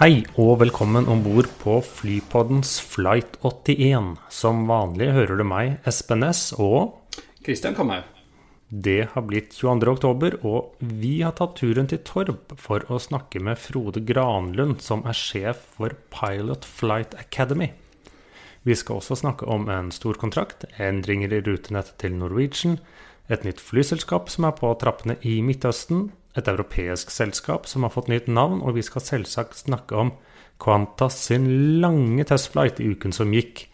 Hei og velkommen om bord på Flypoddens Flight 81. Som vanlig hører du meg, Espen Næss, og Kristian Kamhaug. det har blitt 22. oktober, og vi har tatt turen til Torp for å snakke med Frode Granlund, som er sjef for Pilot Flight Academy. Vi skal også snakke om en stor kontrakt, endringer i rutenettet til Norwegian, et nytt flyselskap som er på trappene i Midtøsten, et europeisk selskap som har fått nytt navn, og vi skal selvsagt snakke om Qantas sin lange testflight i uken som gikk,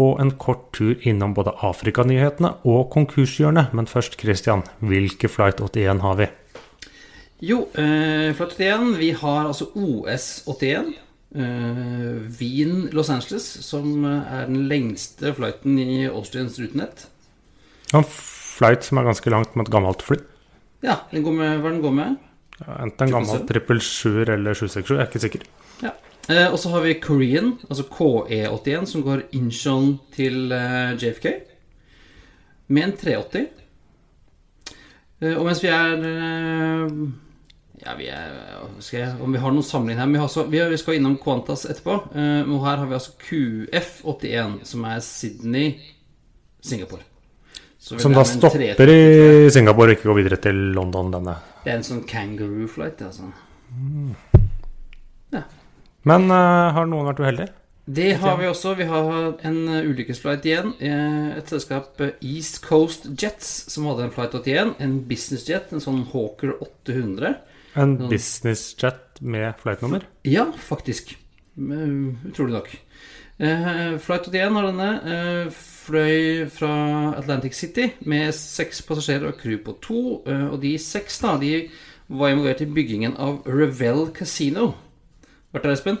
og en kort tur innom både Afrikanyhetene og konkurshjørnet. Men først, Christian, hvilke Flight 81 har vi? Jo, eh, Flight 81, vi har altså OS 81. Eh, Wien Los Angeles, som er den lengste flighten i Austrians rutenett. En flight som er ganske langt med et gammelt fly. Ja, den går med, hva den går med? Enten en gammel 777 eller 767, jeg er ikke sikker. Ja. Eh, og så har vi Korean, altså KE81, som går Incheon til eh, JFK. Med en 380. Eh, og mens vi er eh, Ja, vi er skal jeg, Om vi har noen sammenligning her vi, har så, vi, har- vi skal innom Qantas etterpå. Eh, men her har vi altså QF81, som er Sydney, Singapore. Som da stopper i Singapore og ikke går videre til London, denne. Det er en sånn kangaroo flight, altså. Men uh, har noen vært uheldig? Det har vi også. Vi har en uh, ulykkesflight igjen. Eh, Et selskap, eh, East Coast Jets, som hadde en flight 81. En businessjet, en sånn Hawker 800. En Sånn. businessjet med flightnummer? Ja, faktisk. Eh, Utrolig nok. Eh, Flight 81 har denne. Fløy fra Atlantic City med seks passasjerer og crew på to. eh, Og de seks da, de var involvert i byggingen av Revel Casino. Vært der, Espen?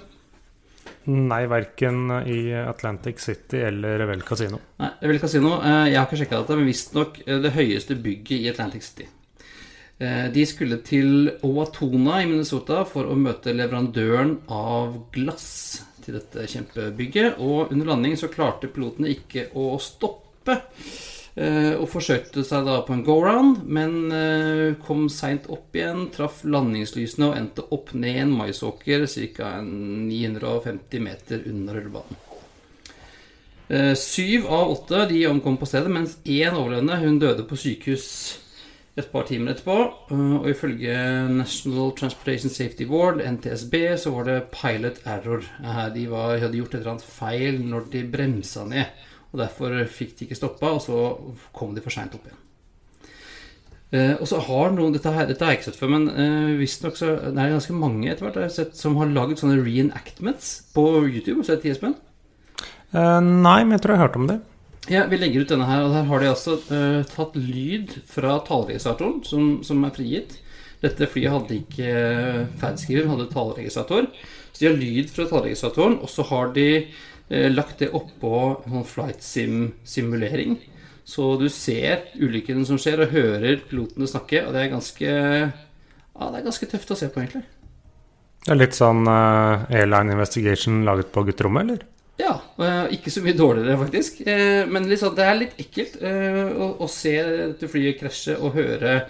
Nei, verken i Atlantic City eller Revel Casino. Nei, Revel Casino, eh, jeg har ikke sjekka dette, men visstnok eh, det høyeste bygget i Atlantic City. De skulle til Owatona i Minnesota for å møte leverandøren av glass til dette kjempebygget. Og under landing så klarte pilotene ikke å stoppe. eh, Og forsøkte seg da på en go-round, men eh, kom seint opp igjen, traff landingslysene og endte opp ned en maisåker ca. 950 meter under rullebanen. Eh, Syv av åtte de omkom på stedet, mens én overlevende hun døde på sykehus et par timer etterpå. Eh, Og ifølge National Transportation Safety Board, NTSB, så var det pilot error. Eh, De var, hadde gjort et eller annet feil når de bremsa ned. Og Derfor fikk de ikke stoppa, og så kom de for seint opp igjen. Eh, og så har noen, Dette, har jeg ikke sett før, men visstnok så det er ganske mange etter hvert jeg har sett, som har laget sånne reenactments på YouTube. Har du sett? Eh, nei, men jeg tror jeg har hørt om det. Ja, Vi legger ut denne her, og her har de altså uh, tatt lyd fra taleregistratoren som, som er frigitt. Dette flyet hadde ikke uh, ferdskriver, men hadde taleregistrator. Så de har lyd fra taleregistratoren, og så har de uh, lagt det oppå sånn flight sim-simulering. Så du ser ulykken som skjer, og hører pilotene snakke, og det er ganske Ja, det er ganske tøft å se på, egentlig. Det er litt sånn uh, Airline Investigation laget på gutterommet, eller? Ja, eh, ikke så mye dårligere faktisk. Eh, Men sånn, det er litt ekkelt eh, å, å se dette flyet krasje og høre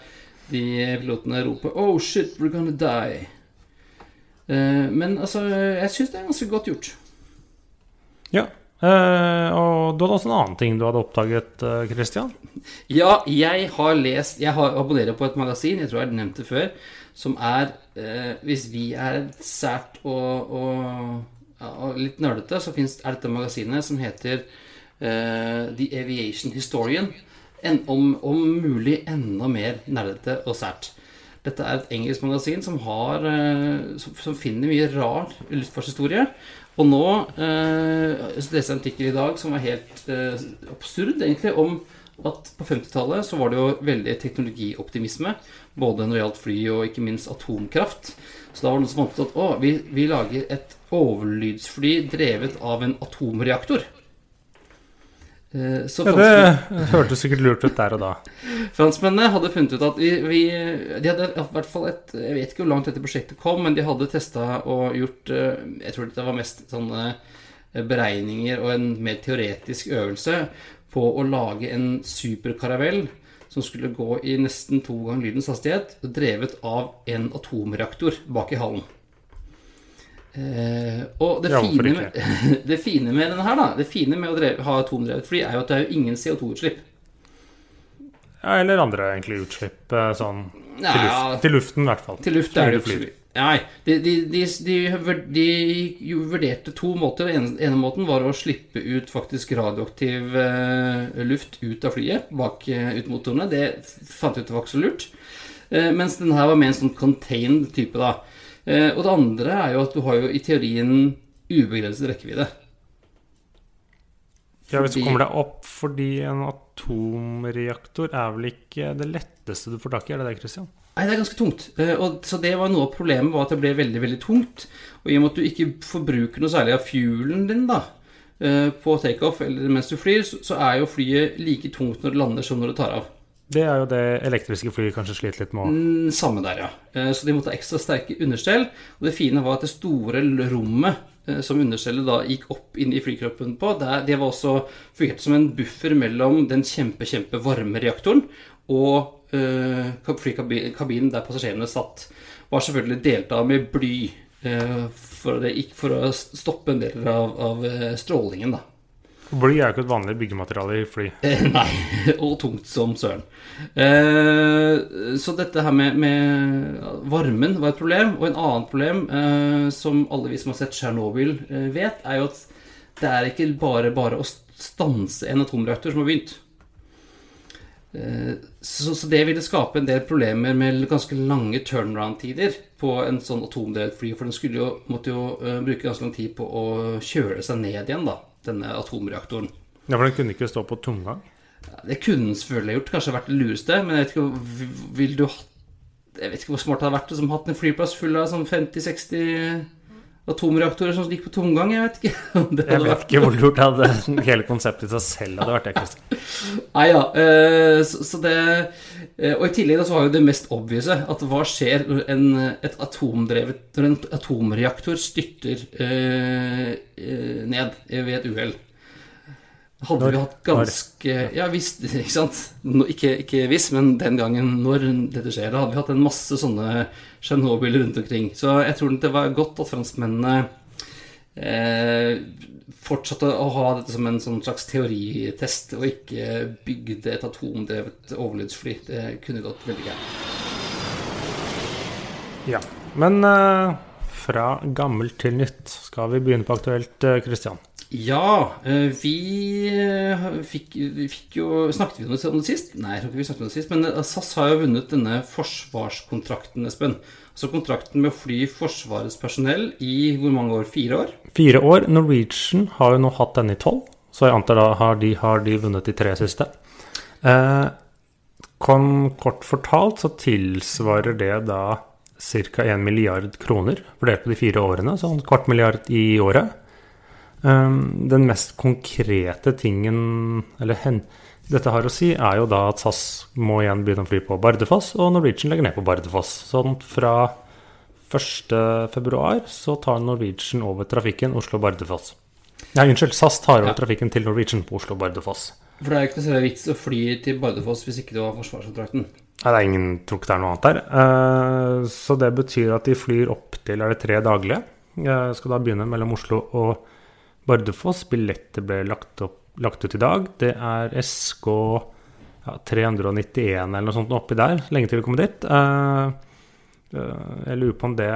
de pilotene rope 'Oh shit, we're gonna die'. Men altså, jeg syns det er ganske godt gjort. Ja. Og du hadde også en annen ting du hadde oppdaget, Christian? Ja, jeg har lest Jeg har abonnerer på et magasin, jeg tror jeg har nevnt det før, som er Hvis vi er sært og, og, og litt nerdete, så finnes, er dette magasinet som heter uh, The Aviation Historian. En, om, om mulig enda mer nerdete og sært. Dette er et engelsk magasin som, har, uh, som, som finner mye rar luftfartshistorie. Og nå eh, leste jeg en artikkel i dag som var helt eh, absurd, egentlig, om, at på 50-tallet så var det jo veldig teknologioptimisme. Både når det gjaldt fly og ikke minst atomkraft. Så da var det noen som fant ut at å, vi, vi lager et overlydsfly drevet av en atomreaktor. Eh, Så Ja, det hørtes sikkert lurt ut der og da. franskmennene hadde funnet ut at vi, vi De hadde i hvert fall et Jeg vet ikke hvor langt dette prosjektet kom, men de hadde testa og gjort eh, Jeg tror det var mest sånne eh, beregninger og en mer teoretisk øvelse på å lage en superkaravell som skulle gå i nesten to ganger lydens hastighet, drevet av en atomreaktor bak i hallen. Eh, og det, fine med, det fine med denne her, da, det fine med å dreve, ha atomdrevet fly, er jo at det er jo ingen CO2-utslipp. Ja, eller andre egentlig utslipp. eh, Sånn til, Ja, luft, til luften, i hvert fall. Til luft er det Flyr. Nei. De, de, de, de, de vurderte to måter. Den ene, ene måten var å slippe ut faktisk radioaktiv eh, luft ut av flyet bak eh, ut motorene. Det fant vi ut var ikke så lurt. Eh, mens den her var mer en sånn contained type, da. Eh, og det andre er jo at du har jo i teorien ubegrenset rekkevidde. Ja, hvis du kommer deg opp fordi en atomreaktor er vel ikke det letteste du får tak i, er det det, Christian? Nei, det er ganske tungt. Eh, Og, så det var noe av problemet, var at det ble veldig veldig tungt. Og i og med at du ikke forbruker noe særlig av fuelen din da, eh, på takeoff eller mens du flyr, så, så er jo flyet like tungt når det lander som når det tar av. Det er jo det elektriske fly kanskje sliter litt med. Mm, Samme der, ja. Eh, Så de måtte ha ekstra sterke understell. Og det fine var at det store rommet eh, som understellet da gikk opp inn i flykroppen på, der, det var også fungerte som en buffer mellom den kjempe, kjempe varme reaktoren og øh, flykabinen der passasjerene satt. Var selvfølgelig delt av med bly øh, for, det, for å stoppe en del av, av eh, strålingen, da. Bly er jo ikke et vanlig byggemateriale i fly. Eh, Nei, og tungt som søren. Eh, så dette her med, med varmen var et problem. Og en annen problem, eh, som alle vi som har sett Tsjernobyl eh, vet, er jo at det er ikke bare bare å stanse en atomreaktor som har begynt. Eh, så, så det ville skape en del problemer med ganske lange turnaround-tider på en sånn atomdrevet fly. For den jo, måtte jo eh, bruke ganske lang tid på å kjøle seg ned igjen, da, denne atomreaktoren. Ja, For den kunne ikke stå på tomgang. Ja, Det kunne den selvfølgelig gjort, kanskje vært det lureste, men jeg vet ikke Vil du ha Jeg vet ikke hvor smart det hadde vært som hatt en flyplass full av sånn 50-60 atomreaktorer som gikk på tomgang. Jeg vet ikke. om det Jeg vet ikke hvor lurt det hadde hele konseptet i seg selv hadde vært det, Christian. Nei ja, eh, så, så det eh, Og i tillegg så var jo det mest obvise at hva skjer når en, et atomdrevet Når en atomreaktor styrter eh, ned ved et uhell? Hadde Når? vi hatt ganske Ja visst, ikke sant? Ikke, ikke hvis, men den gangen når dette skjer, da hadde vi hatt en masse sånne Tsjernobyl rundt omkring. Så jeg tror det var godt at franskmennene eh, fortsatte å ha dette som en sånn slags teoritest, og ikke bygde et atomdrevet overlydsfly. Det kunne gått veldig gærent. Ja. Men eh, fra gammelt til nytt skal vi begynne på aktuelt, eh, Christian. Ja, eh, vi eh, fikk, fikk jo Snakket vi om det sist? Nei, jeg tror ikke vi snakket om det sist. Men eh, SAS har jo vunnet denne forsvarskontrakten, Espen. Altså kontrakten med å fly Forsvarets personell i hvor mange år? Fire år? Fire år. Norwegian har jo nå hatt denne i tolv, så jeg antar da har de, har de vunnet de tre siste. Eh, kom, kort fortalt så tilsvarer det da ca. 1 milliard kroner fordelt på de fire årene, sånn kvart milliard i året. Um, den mest konkrete tingen eller hen, dette har å si, er jo da at SAS må igjen begynne å fly på Bardufoss, og Norwegian legger ned på Bardufoss. Sånn fra 1.2 så tar Norwegian over trafikken Oslo-Bardufoss. Nei, unnskyld, SAS tar over Ja. trafikken til Norwegian på Oslo-Bardufoss. For det er jo ikke noe vits å fly til Bardufoss hvis ikke du har forsvarskontrakten. Nei, det er ingen tror ikke det er noe annet der. Eh, så det betyr at de flyr opp til er det tre daglige. Jeg skal da begynne mellom Oslo og Bardufoss. Billetter ble lagt, opp, lagt ut i dag. Det er SK ja, 391 eller noe sånt oppi der. Lenge til vi kommer dit. Eh, eh, jeg lurer på om det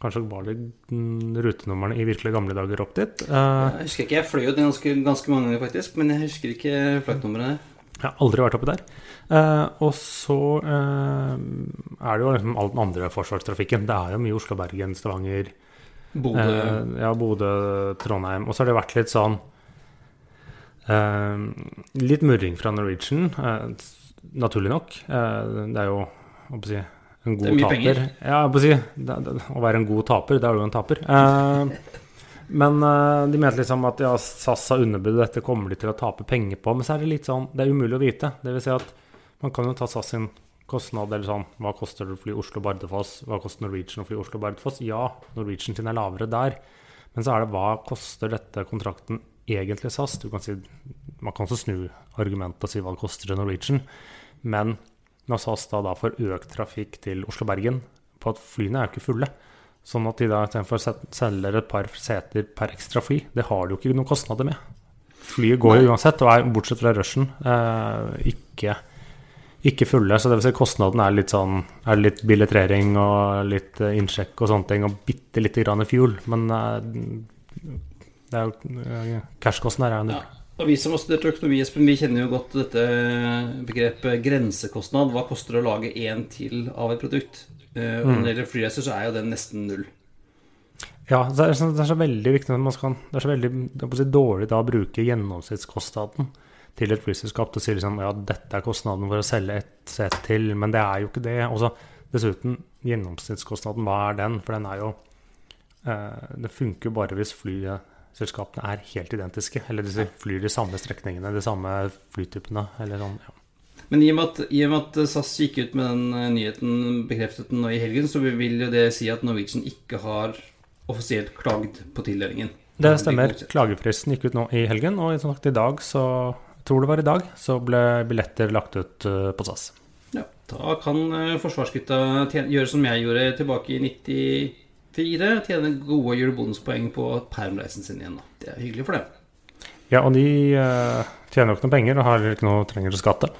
kanskje var det mm, rutenumrene i virkelig gamle dager opp dit. Eh, Jeg husker ikke, jeg fløy jo det ganske, ganske mange ganger faktisk, men jeg husker ikke flightnummeret. Jeg har aldri vært oppi der. Eh, og så eh, er det jo liksom all den andre forsvarstrafikken. Det er jo mye Oslo, Bergen, Stavanger, Bodø eh, ja, Bodø, Trondheim. Og så har det vært litt sånn Eh, litt murring fra Norwegian, eh, naturlig nok. Eh, det er jo hva skal jeg si, en Det er god mye taper. penger. Ja, jeg si, det, det, å være en god taper, det er jo en taper. Eh, men eh, de mente liksom at ja, SAS har underbudet, dette kommer de til å tape penger på. Men så er det litt sånn, det er umulig å vite. Det vil si at man kan jo ta SAS sin kostnad, eller sånn, hva koster det å fly Oslo-Bardufoss? Hva koster Norwegian å fly Oslo-Bardufoss? Ja, Norwegian sin er lavere der. Men så er det hva koster dette kontrakten egentlig SAS? Du kan si, man kan også snu argumentet og si hva det koster til Norwegian. Men når SAS da, da får økt trafikk til Oslo-Bergen, på at flyene er jo ikke fulle, sånn at de da istedenfor selger et par seter per ekstra fly, det har de jo ikke noen kostnader med. Flyet går jo uansett, og er bortsett fra rushen eh, ikke, ikke fulle. Så det vil si kostnaden er litt sånn Er litt billettering og litt eh, innsjekk og sånne ting, og bitte lite grann fuel. Men eh, det er jo eh, Cashkosten her er jo null. Ja. Og vi som har studert økonomi, Espen, vi kjenner jo godt dette begrepet grensekostnad. Hva koster det å lage én til av et produkt? Og når det gjelder flyreiser, så er jo den nesten null. Ja, det er så, det er så veldig viktig at man skal, Det er så veldig det er dårlig da å bruke gjennomsnittskostnaden til et flyselskap til å si liksom, ja, dette er kostnaden for å selge et sett til, men det er jo ikke det. Og så dessuten, gjennomsnittskostnaden, hva er den? For den er jo eh, Det funker jo bare hvis flyselskapene er helt identiske. Eller de flyr de samme strekningene, de samme flytypene. Eller sånn, ja. Men i og, med at, i og med at SAS gikk ut med den eh, nyheten, bekreftet den nå i helgen, så vil jo det si at Norwegian ikke har offisielt klagd på tildelingen. Det stemmer. Klagefristen gikk ut nå i helgen, og i dag, så tror det var i dag, så ble billetter lagt ut eh, på SAS. Ja, da kan eh, forsvarsgutta tjene, gjøre som jeg gjorde tilbake i 94. Tjene gode julebonuspoeng på permreisen sin igjen. da. Det er hyggelig for dem. Ja, og de uh, tjener jo ikke noe penger og har ikke noe trenger å skatte.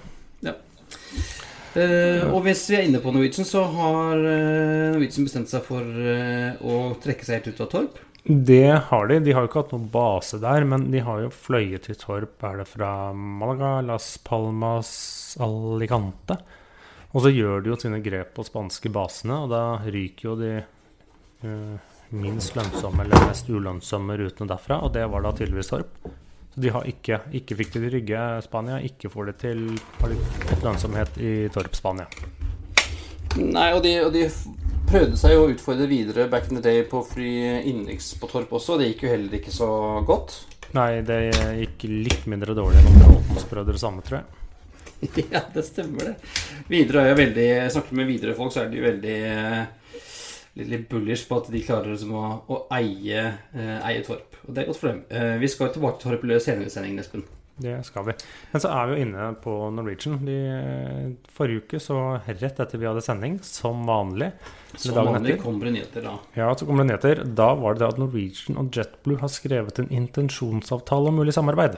Eh, og hvis vi er inne på Norwegian, så har uh, Norwegian bestemt seg for å trekke seg helt ut av Torp. Det har de. De har jo ikke hatt noen base der, men de har jo fløyet til Torp. Er det fra Malaga, Las Palmas, Alicante? Og så gjør de jo sine grep på spanske basene, og da ryker jo de uh, minst lønnsomme eller mest ulønnsomme rutene derfra, og det var da tydeligvis Torp. Så de har ikke, ikke fikk det til Rygge, Spania, ikke får det til lønnsomhet i Torp, Spania. Nei, og de, og de prøvde seg jo å utfordre videre back in the day på å fly innenriks på Torp også. Det gikk jo heller ikke så godt. Nei, det gikk litt mindre dårlig enn Bråtens brødre samme, tror jeg. ja, det stemmer det. Videre er jo veldig Jeg snakker med Widerøe-folk, så er de jo veldig eh, litt, bullish på at de klarer liksom å, å eie, eh, eie Torp. Og det er godt for dem. Eh, vi skal tilbake til Torp senere i sendingen, Espen. Det skal vi. Men så er vi jo inne på Norwegian. De, forrige uke, så rett etter vi hadde sending, som vanlig Som vanlig etter. det nyheter da. Ja, så kommer det nyheter. Da var det det at Norwegian og JetBlue har skrevet en intensjonsavtale om mulig samarbeid.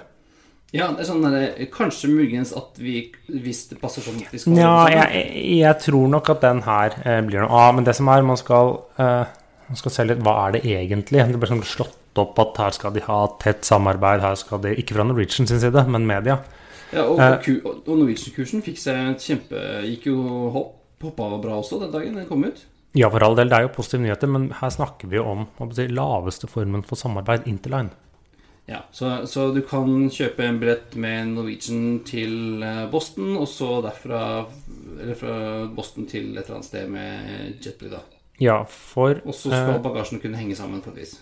Ja, det er sånn der, Kanskje muligens at vi, hvis det passer sånn at vi skal Ja, jeg, jeg tror nok at den her eh, blir noe av. Men det som er, man skal, eh, man skal se litt hva er det egentlig. Det blir sånn slått opp at her skal de ha tett samarbeid. Her skal de, Ikke fra Norwegian sin side, men media. Ja, og, Eh. og, og Norwegian-kursen fikk seg et kjempe Gikk jo hopp, hoppa bra også den dagen den kom ut. Ja, for all del, det er jo positive nyheter, men her snakker vi jo om si, laveste formen for samarbeid, Interline. Ja, så, så du kan kjøpe en billett med Norwegian til eh, Boston, og så derfra Eller fra Boston til et eller annet sted med JetBlue, da. Ja, for Og så skal eh, bagasjen kunne henge sammen på et vis.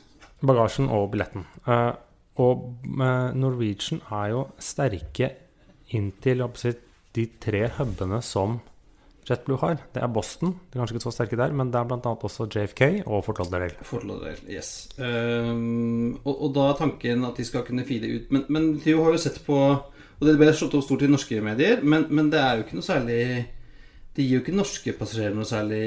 Bagasjen og billetten. Eh, og eh, Norwegian er jo sterke inntil de tre hubene som JetBlue har. Det er Boston, de er kanskje ikke så sterke der, men det er bl.a. også JFK og Fort Lauderdale. Fort Lauderdale, yes. Um, og, og da er tanken at de skal kunne feede ut Men, men du har jo sett på Og det ble slått opp stort i norske medier, men, men det er jo ikke noe særlig Det gir jo ikke norske passasjerer noe særlig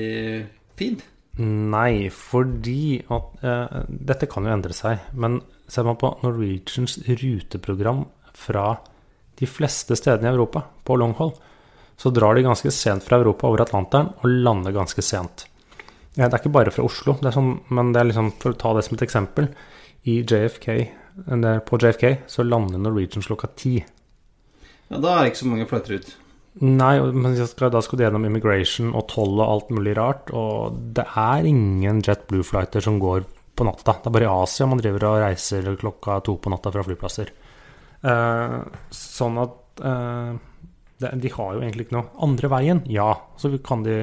feed. Nei, fordi at eh, Dette kan jo endre seg, men ser man på Norwegians ruteprogram fra de fleste stedene i Europa på longhold, så drar de ganske sent fra Europa over Atlanteren og lander ganske sent. Ja, det er ikke bare fra Oslo, det sånn, men det er liksom, for å ta det som et eksempel i JFK, På JFK så lander Norwegian klokka ti. Ja, Da er det ikke så mange fløyter ut. Nei, men skal, da skal du gjennom immigration og toll og alt mulig rart. Og det er ingen JetBlue-flighter som går på natta. Det er bare i Asia man driver og reiser klokka to på natta fra flyplasser. Eh, sånn at eh, det, De har jo egentlig ikke noe andre veien. Ja, så kan de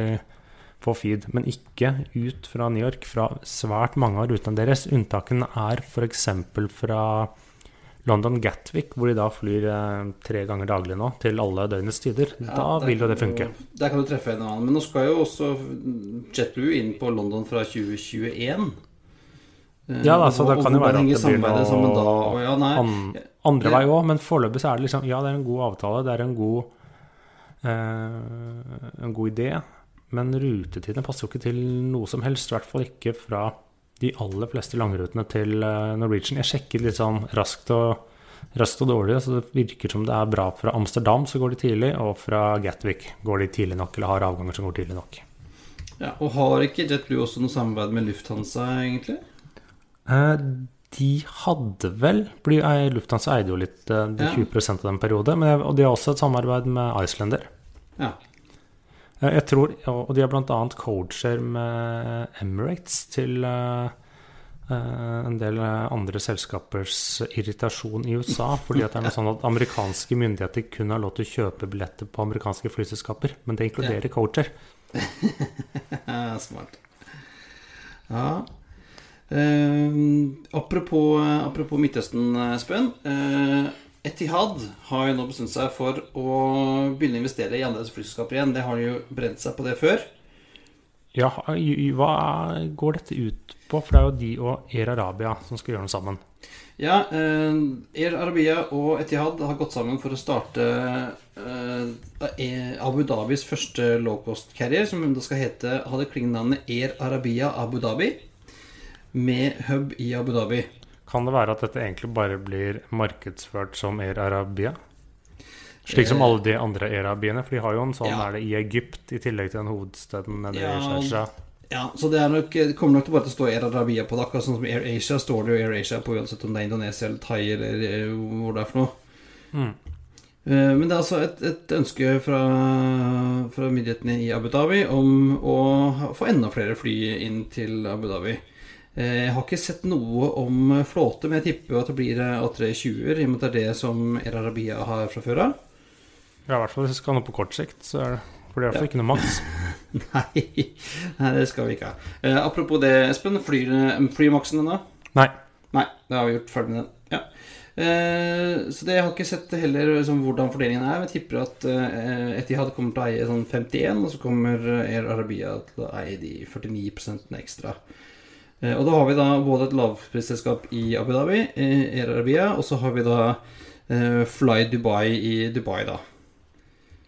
få feed, men ikke ut fra New York fra svært mange av rutene deres. Unntakene er f.eks. fra London Gatwick, hvor de da flyr eh, tre ganger daglig nå til alle døgnets tider. Ja, da vil jo det funke. du- Der kan du treffe en annen. Men nå skal jo også JetBlue inn på London fra 2021. Eh, Ja, da, så og- det kan jo være at det blir noe da? ja, nei, an, andre det- vei òg, men foreløpig så er det liksom Ja, det er en god avtale, det er en god eh, En god idé, men rutetidene passer jo ikke til noe som helst. I hvert fall ikke fra de aller fleste langrutene til eh, Norwegian. Jeg sjekket litt sånn raskt og, raskt og dårlig, så det virker som det er bra. Fra Amsterdam så går de tidlig, og fra Gatwick går de tidlig nok, eller har avganger som går tidlig nok. ja, Og har ikke JetBlue også noe samarbeid med Lufthansa, egentlig? Eh, de hadde vel eh, Lufthansa eide jo litt eh, de 20% av den periode, men, og de har også et samarbeid med Islander. Ja. Eh, Jeg tror, Og de har bl.a. coacher med Emirates til eh, eh, en del andre selskapers irritasjon i USA. Fordi at det er noe sånn at amerikanske myndigheter kun har lov til å kjøpe billetter på amerikanske flyselskaper. Men det inkluderer coacher. Smart. Ja. Eh, apropos, apropos Midtøsten, Espen. Eh, Etihad har jo nå bestemt seg for å begynne å investere i andre flyselskaper igjen. Det har de jo brent seg på det før. Ja, hva går dette ut på? For det er jo de og Air Arabia som skal gjøre noe sammen. Ja, eh, Air Arabia og Etihad har gått sammen for å starte eh, Abu Dhabis første low-cost carrier, som da skal hete, hadde klingende navnet Air Arabia Abu Dhabi, med hub i Abu Dhabi. Kan det være at dette egentlig bare blir markedsført som Air Arabia? Slik som Eh, alle de andre Air Arabiene, for de har jo en sånn ja. er det i Egypt, i tillegg til den hovedstaden nede Ja, i Sharjah. Ja, så det, er nok, det kommer nok til bare til å stå Air Arabia på det. Akkurat sånn som Air Asia står det jo Air Asia på, uansett om det er Indonesia eller Thai eller eh, hvor det er for noe. Mm. Eh, Men det er altså et, et ønske fra, fra myndighetene i Abu Dhabi om å få enda flere fly inn til Abu Dhabi. Eh, Jeg har ikke sett noe om flåte, men jeg tipper at det blir eh, A320-er, i og med at det er det som Air Arabia har fra før av. Ja, i hvert fall hvis vi skal ha noe på kort sikt, så er det for det er hvert fall Ja. ikke noe maks. Nei, nei, det skal vi ikke ha. Eh, apropos det, Espen. Flyr, flyr maksen ennå? Nei. Nei, det har vi gjort ferdig med den. Ja. Eh, så det jeg har ikke sett heller liksom, hvordan fordelingen er. Jeg tipper at eh, Etihad kommer til å eie sånn 51, og så kommer Air Arabia til å eie de 49% ekstra. Eh, og da har vi da både et lavprisselskap i Abu Dhabi, i Air Arabia, og så har vi da eh, Fly Dubai i Dubai, da.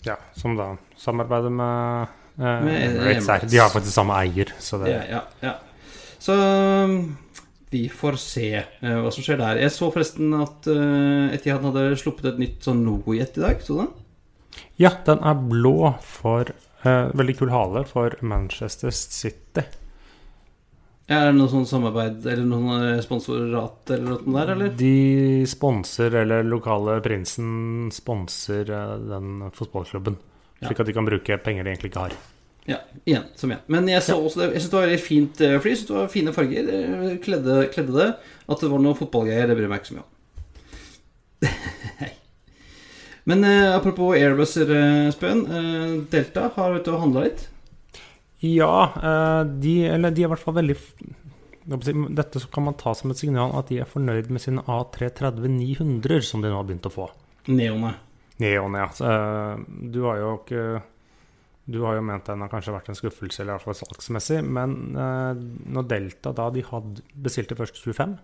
Ja, som da samarbeider med, eh, Med Emirates. her. Emirates. De har faktisk samme eier, så det Ja, ja, ja. Så um, vi får se eh, hva som skjer der. Jeg så forresten at uh, Etihad hadde sluppet et nytt sånn logojet i dag. Så den? Ja, den er blå for eh, Veldig kul hale for Manchester City. Er det noe sånn samarbeid eller noen eh, sponsorat eller noe der, eller? De sponser, eller lokale prinsen sponser eh, den fotballklubben. Slik at de kan bruke penger de egentlig ikke har. Ja, igjen, som igjen. Men jeg så også det, jeg synes det var veldig fint eh, fly. Synes det var fine farger. Kledde, kledde det. At det var noe fotballgreier, det bryr jeg meg ikke så mye om. Men eh, apropos Airbuser, eh, Spøen. Eh, Delta har ute og handla litt. Ja, eh, de, eller de er i hvert fall veldig Dette kan man ta som et signal at de er fornøyd med sine A330-900, som de nå har begynt å få. Neone. Neone, ja. Eh, du har jo ikke Du har jo ment den har kanskje vært en skuffelse, eller i hvert fall salgsmessig. Men eh, når Delta da de hadde bestilte først 25,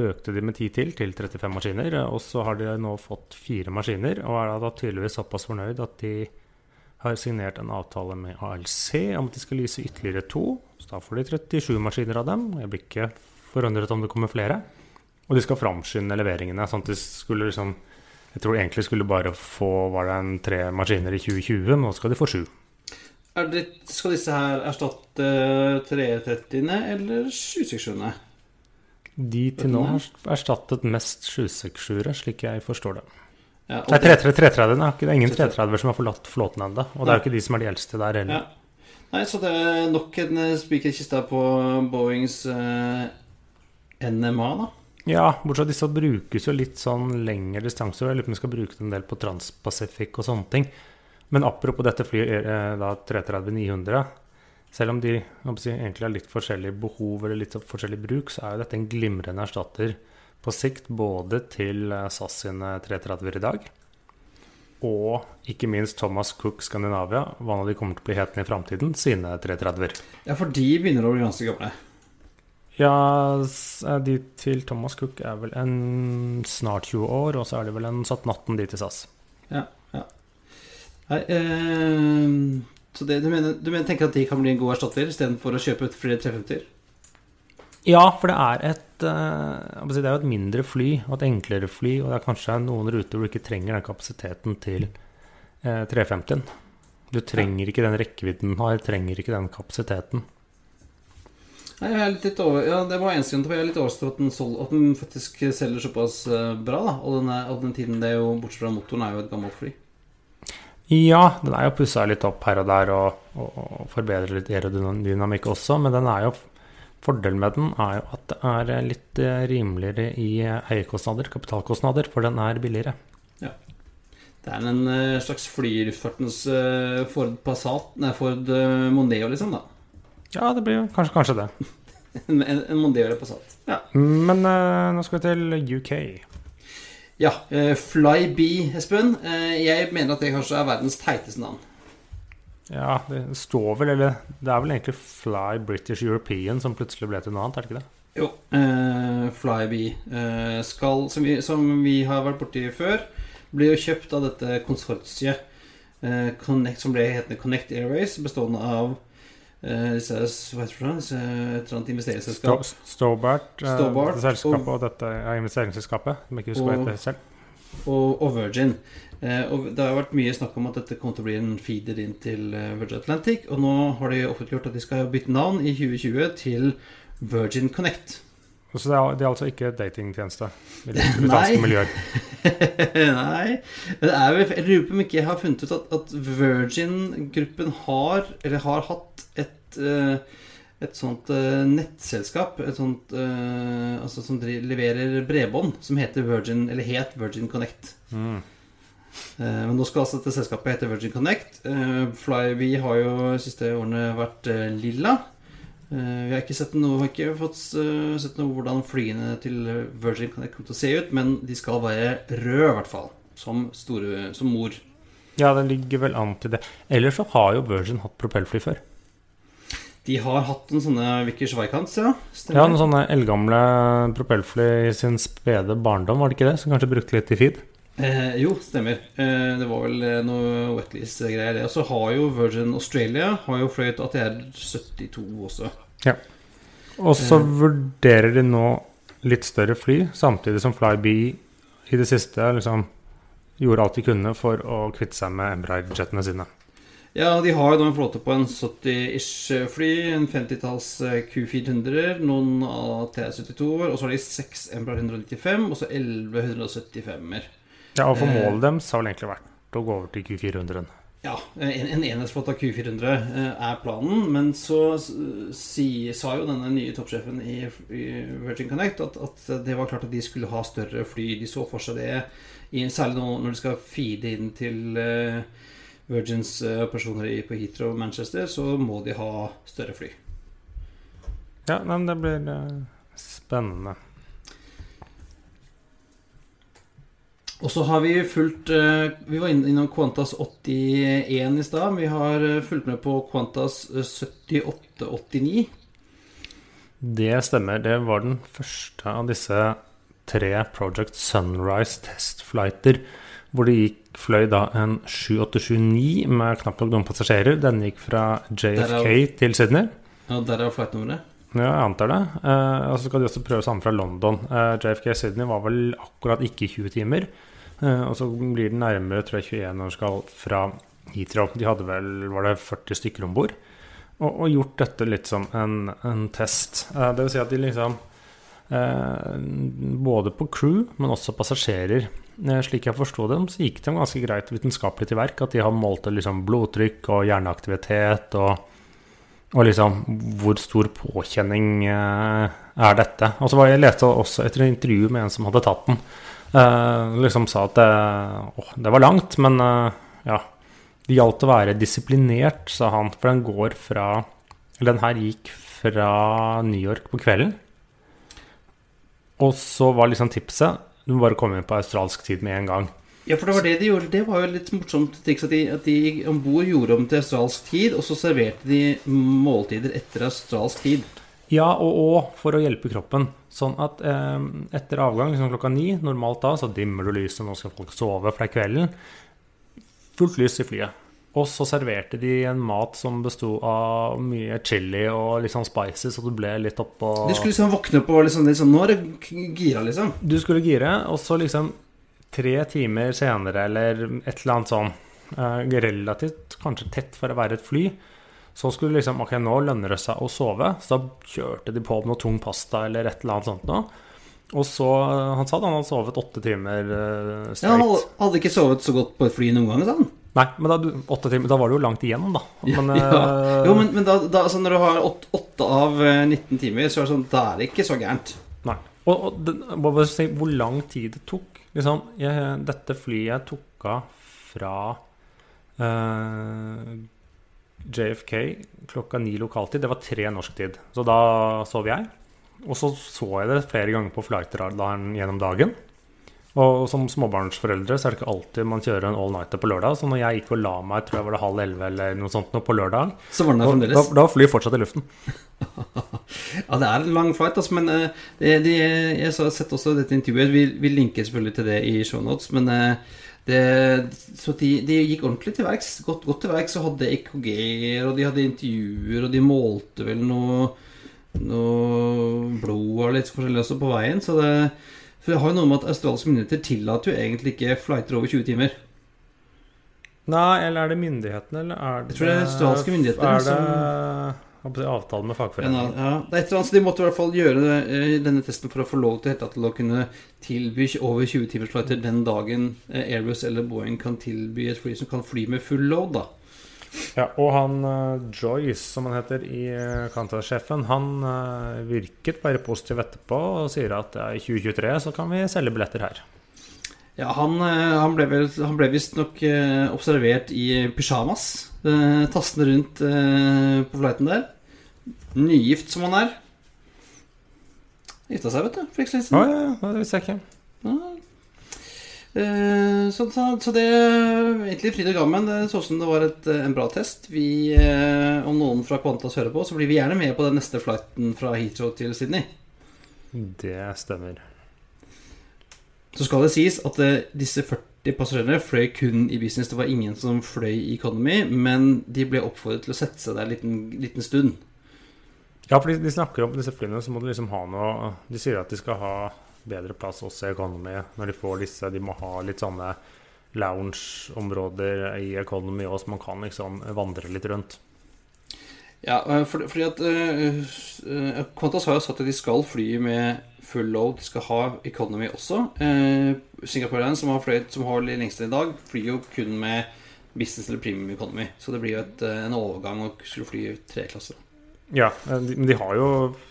økte de med 10 til, til 35 maskiner. Og så har de nå fått fire maskiner, og er da tydeligvis såpass fornøyd at de har signert en avtale med ALC om at de skal lyse ytterligere to. Så da får de 37 maskiner av dem. Jeg blir ikke forundret om det kommer flere. Og de skal framskynde leveringene. sånn at de skulle liksom Jeg tror egentlig skulle bare få var det en tre maskiner i 2020, men nå skal de få sju. Det, skal disse her erstatte 330-ene eller 767-ene? De til nå har erstattet mest 767-ere, slik jeg forstår det. Ja, det- 330 er ikke det er ingen 330-er som har forlatt flåten ennå. Og det er jo ikke de som er de eldste der heller. Ja. Nei, så det er nok en eh, spiker i kista på Boeings eh, NMA, da. Ja, bortsett fra disse brukes jo litt sånn lengre distanser. Jeg lurer på om vi skal bruke det en del på Transpacific og sånne ting. Men apropos dette flyet, eh, da 330-900 Selv om de si, egentlig har litt forskjellige behov eller litt forskjellig bruk, så er jo dette en glimrende erstatter på sikt både til eh, SAS sine 330-er i dag, og ikke minst Thomas Cook Skandinavia, hva nå de kommer til å bli hetende i framtiden, sine 330-er. Ja, for de begynner å bli ganske gamle. Ja, eh, de til Thomas Cook er vel en snart 20 år, og så er det vel en 17-18 de til SAS. Ja, ja. Nei, eh, så det, du, mener, du mener, tenker at de kan bli en god erstatter istedenfor å kjøpe ut flere 350-er? Ja, for det er et eh, Det er jo et mindre fly og et enklere fly, og det er kanskje noen ruter hvor du ikke trenger den kapasiteten til eh, 350-en. Du trenger ikke den rekkevidden den har, trenger ikke den kapasiteten. Nei, jeg er litt, over, ja, det var eneste grunn til at jeg er litt overrasket over at den, at den faktisk selger såpass eh, bra. da Og den, er, den tiden det er jo, bortsett fra motoren, er jo et gammelt fly. Ja, den er jo pussa litt opp her og der og, og, og forbedrer litt aerodynamikk også, men den er jo Fordelen med den er jo at det er litt eh, rimeligere i eh, eierkostnader, kapitalkostnader, for den er billigere. Ja. Det er en eh, slags flyluftfartens eh, Ford Passat Nei, Ford eh, Mondeo, liksom. da Ja, det blir kanskje, kanskje det. En, en, Mondeo eller Passat. Ja, Men eh, nå skal vi til UK. ja eh, Flybe, Espen. Eh, jeg mener at det kanskje er verdens teiteste navn. Ja, det står vel, eller Det er vel egentlig Fly British European som plutselig ble til noe annet, er det ikke det? Jo. Eh, Flybe eh, skal, som vi, som vi har vært borti før, ble jo kjøpt av dette konsortiet eh, Connect, som ble hetende Connect Airways, bestående av eh, disse, hva heter det, disse et eller annet investeringsselskap. Sto- Stobart, eh, Stobart, dette selskapet og- og dette ja, investeringsselskapet, som ikke husker hva heter selv. og, og Virgin. Eh, og det har vært mye snakk om at dette kommer til å bli en feeder inn til eh, Virgin Atlantic. Og nå har de offentliggjort at de skal bytte navn i 2020 til Virgin Connect. Så det er, det er altså ikke datingtjeneste i det danske britanske miljøet. Nei det er vel, Jeg lurer på om ikke jeg har funnet ut at, at Virgin-gruppen har, eller har hatt, et, uh, et sånt uh, nettselskap et sånt, uh, altså som leverer bredbånd, som heter Virgin, eller het Virgin Connect. Mm. Eh, Men nå skal altså dette selskapet hete Virgin Connect. Flyby har jo de siste årene vært eh, lilla. Eh, Vi har ikke sett noe, har ikke fått eh, sett noe hvordan flyene til Virgin Connect kommer til å se ut, men de skal være røde, i hvert fall. Som, store, som mor. Ja, den ligger vel an til det. Ellers så har jo Virgin hatt propellfly før. De har hatt en sånne Vickers Vikants, ja. Ja, noen sånne eldgamle propellfly i sin spede barndom, var det ikke det? Som kanskje brukte litt i feed? Eh, jo, stemmer. Eh, det var vel eh, noe wetlease-greier, det. Og så har jo Virgin Australia har jo fløyet ATR 72 også. Og så Eh. vurderer de nå litt større fly, samtidig som Flybe i det siste liksom gjorde alt de kunne for å kvitte seg med Embraer-jetene sine. Ja, de har jo da en flåte på en 70-ish fly, en 50-talls Q400-er, noen AT72-er, og så har de seks Embraer 195 og så 11 175-er. Ja, og for Eh. målet deres har vel egentlig vært å gå over til Q400-en. Ja, en, en enhetsflåte av Q400 eh, er planen, men så si, sa jo denne nye toppsjefen i, i Virgin Connect at, at det var klart at de skulle ha større fly. De så for seg det, i, særlig nå når de skal feede inn til eh, Virgins personer på Heathrow og Manchester, så må de ha større fly. Ja, men det blir spennende. Og så har vi fulgt eh, Vi var inn- innom Qantas 81 i stad. Vi har eh, fulgt med på Qantas eh, 7889. Det stemmer. Det var den første av disse tre Project Sunrise testflighter, hvor det gikk fløy da en 7879 med knapt nok noen passasjerer. Den gikk fra JFK Derav- til Sydney. Ja, der er flightnummeret. Ja, jeg antar det. Eh, og så skal de også prøve samme fra London. Eh, JFK Sydney var vel akkurat ikke 20 timer. Eh, og så blir den nærmere tror jeg 21 når den skal fra Heathrow. De hadde vel var det 40 stykker om bord. Og, og gjort dette litt som en, en test. Eh, det vil si at de liksom eh, Både på crew, men også passasjerer. Eh, slik jeg forsto dem, så gikk de ganske greit vitenskapelig til verk. At de har målt liksom blodtrykk og hjerneaktivitet og Og liksom, hvor stor påkjenning eh, er dette? Og så var jeg leste også etter et intervju med en som hadde tatt den. Eh, liksom sa at det, å, det var langt, men eh, ja. Det gjaldt å være disiplinert, sa han. For den går fra Eller den her gikk fra New York på kvelden. Og så var liksom tipset Du må bare komme inn på australsk tid med en gang. Ja, for det var det de gjorde. Det var jo litt morsomt triks at de, at de om bord gjorde om til australsk tid, og så serverte de måltider etter australsk tid. Ja, og, og for å hjelpe kroppen. Sånn at eh, etter avgang liksom klokka ni, normalt da, så dimmer du lyset, nå skal folk sove, for det er kvelden. Fullt lys i flyet. Og så serverte de en mat som besto av mye chili og sånn spicy, så du ble litt oppå Du skulle liksom våkne opp og liksom, liksom Nå er det gira, liksom. Du skulle gire, og så liksom tre timer senere eller et eller annet sånn eh, relativt kanskje tett for å være et fly, så skulle liksom Ok, nå lønner det seg å sove, så da kjørte de på med noe tung pasta eller et eller annet sånt noe. Og så Han sa da han hadde sovet åtte timer eh, Ja, han hadde- ikke sovet så godt på et fly noen gang, sa han. Nei, men da, åtte timer, da var det jo langt igjennom, da. Men, ja. eh, Jo, men, men da, da, altså når du har åtte, åtte av eh, 19 timer, så er det sånn Da er det ikke så gærent. Nei. Og, og det, hvor lang tid det tok. Liksom, jeg, dette flyet tok av fra eh, JFK klokka ni lokaltid. Det var tre norsk tid. Så da sov jeg. Og så så jeg det flere ganger på flightradaren gjennom dagen. Og som småbarnsforeldre så er det ikke alltid man kjører en all-nighter på lørdag. Så når jeg gikk og la meg, tror jeg var det halv elleve eller noe sånt på lørdag, Så var den der da, da, da var flyet fortsatt i luften. Ja, det er en lang flight, altså, men eh, det, det, jeg har sett også dette intervjuet. Vi, vi linker selvfølgelig til det i shownotes, men eh, det, så de, de gikk ordentlig til verks. Godt, godt til verks og hadde EKG-er, og de hadde intervjuer, og de målte vel noe, noe blod og litt forskjellig også på veien. Så det, for det har jo noe med at australske myndigheter tillater jo egentlig ikke flighter over 20 timer. Nei, eller er det myndighetene, eller er det Jeg tror det er australske myndigheter Er det som- avtale med En fagforeningen? ja, det er et eller annet, så De måtte i hvert fall gjøre eh, denne testen for å få lov til, til å kunne tilby over 20 timers flighter den dagen eh, Airbus eller Boeing kan tilby et fly som kan fly med full load. da. Ja, og han eh, Joyce, som han heter i uh, Qantas-sjefen, han eh, virket bare positiv etterpå og sier at ja, i 2023 så kan vi selge billetter her. Ja, Han, eh, han ble, vel- han ble visstnok eh, observert i pysjamas, eh, tassende rundt eh, på flighten der. Nygift som han er. Gifta seg, vet du, for ikke så lenge Å siden. ja, ja, det visste jeg ikke. Ja. Eh, Så, så, det egentlig fryd og gammen. Det så ut som det var et, eh, en bra test. Vi, eh, om noen fra Kvantas hører på, så blir vi gjerne med på den neste flighten fra Heathrow til Sydney. Det stemmer. Så skal det sies at disse 40 passasjerene fløy kun i business. Det var ingen som fløy i economy, men de ble oppfordret til å sette seg der en liten, liten stund. Ja, for de, de snakker om disse flyene, så må du liksom ha noe De sier at de skal ha bedre plass også i Economy når de får disse. De må ha litt sånne lounge-områder i Economy òg, så man kan liksom vandre litt rundt. Ja, fordi for, at eh, eh, Qantas har jo sagt at de skal fly med full load. De skal ha economy også. Uh, Singapore Airlines, som har fløyet som har lengst i dag, flyr jo kun med business eller premium economy. Så det blir jo et, eh, en overgang å skulle fly tre klasser. Ja, de- men de har jo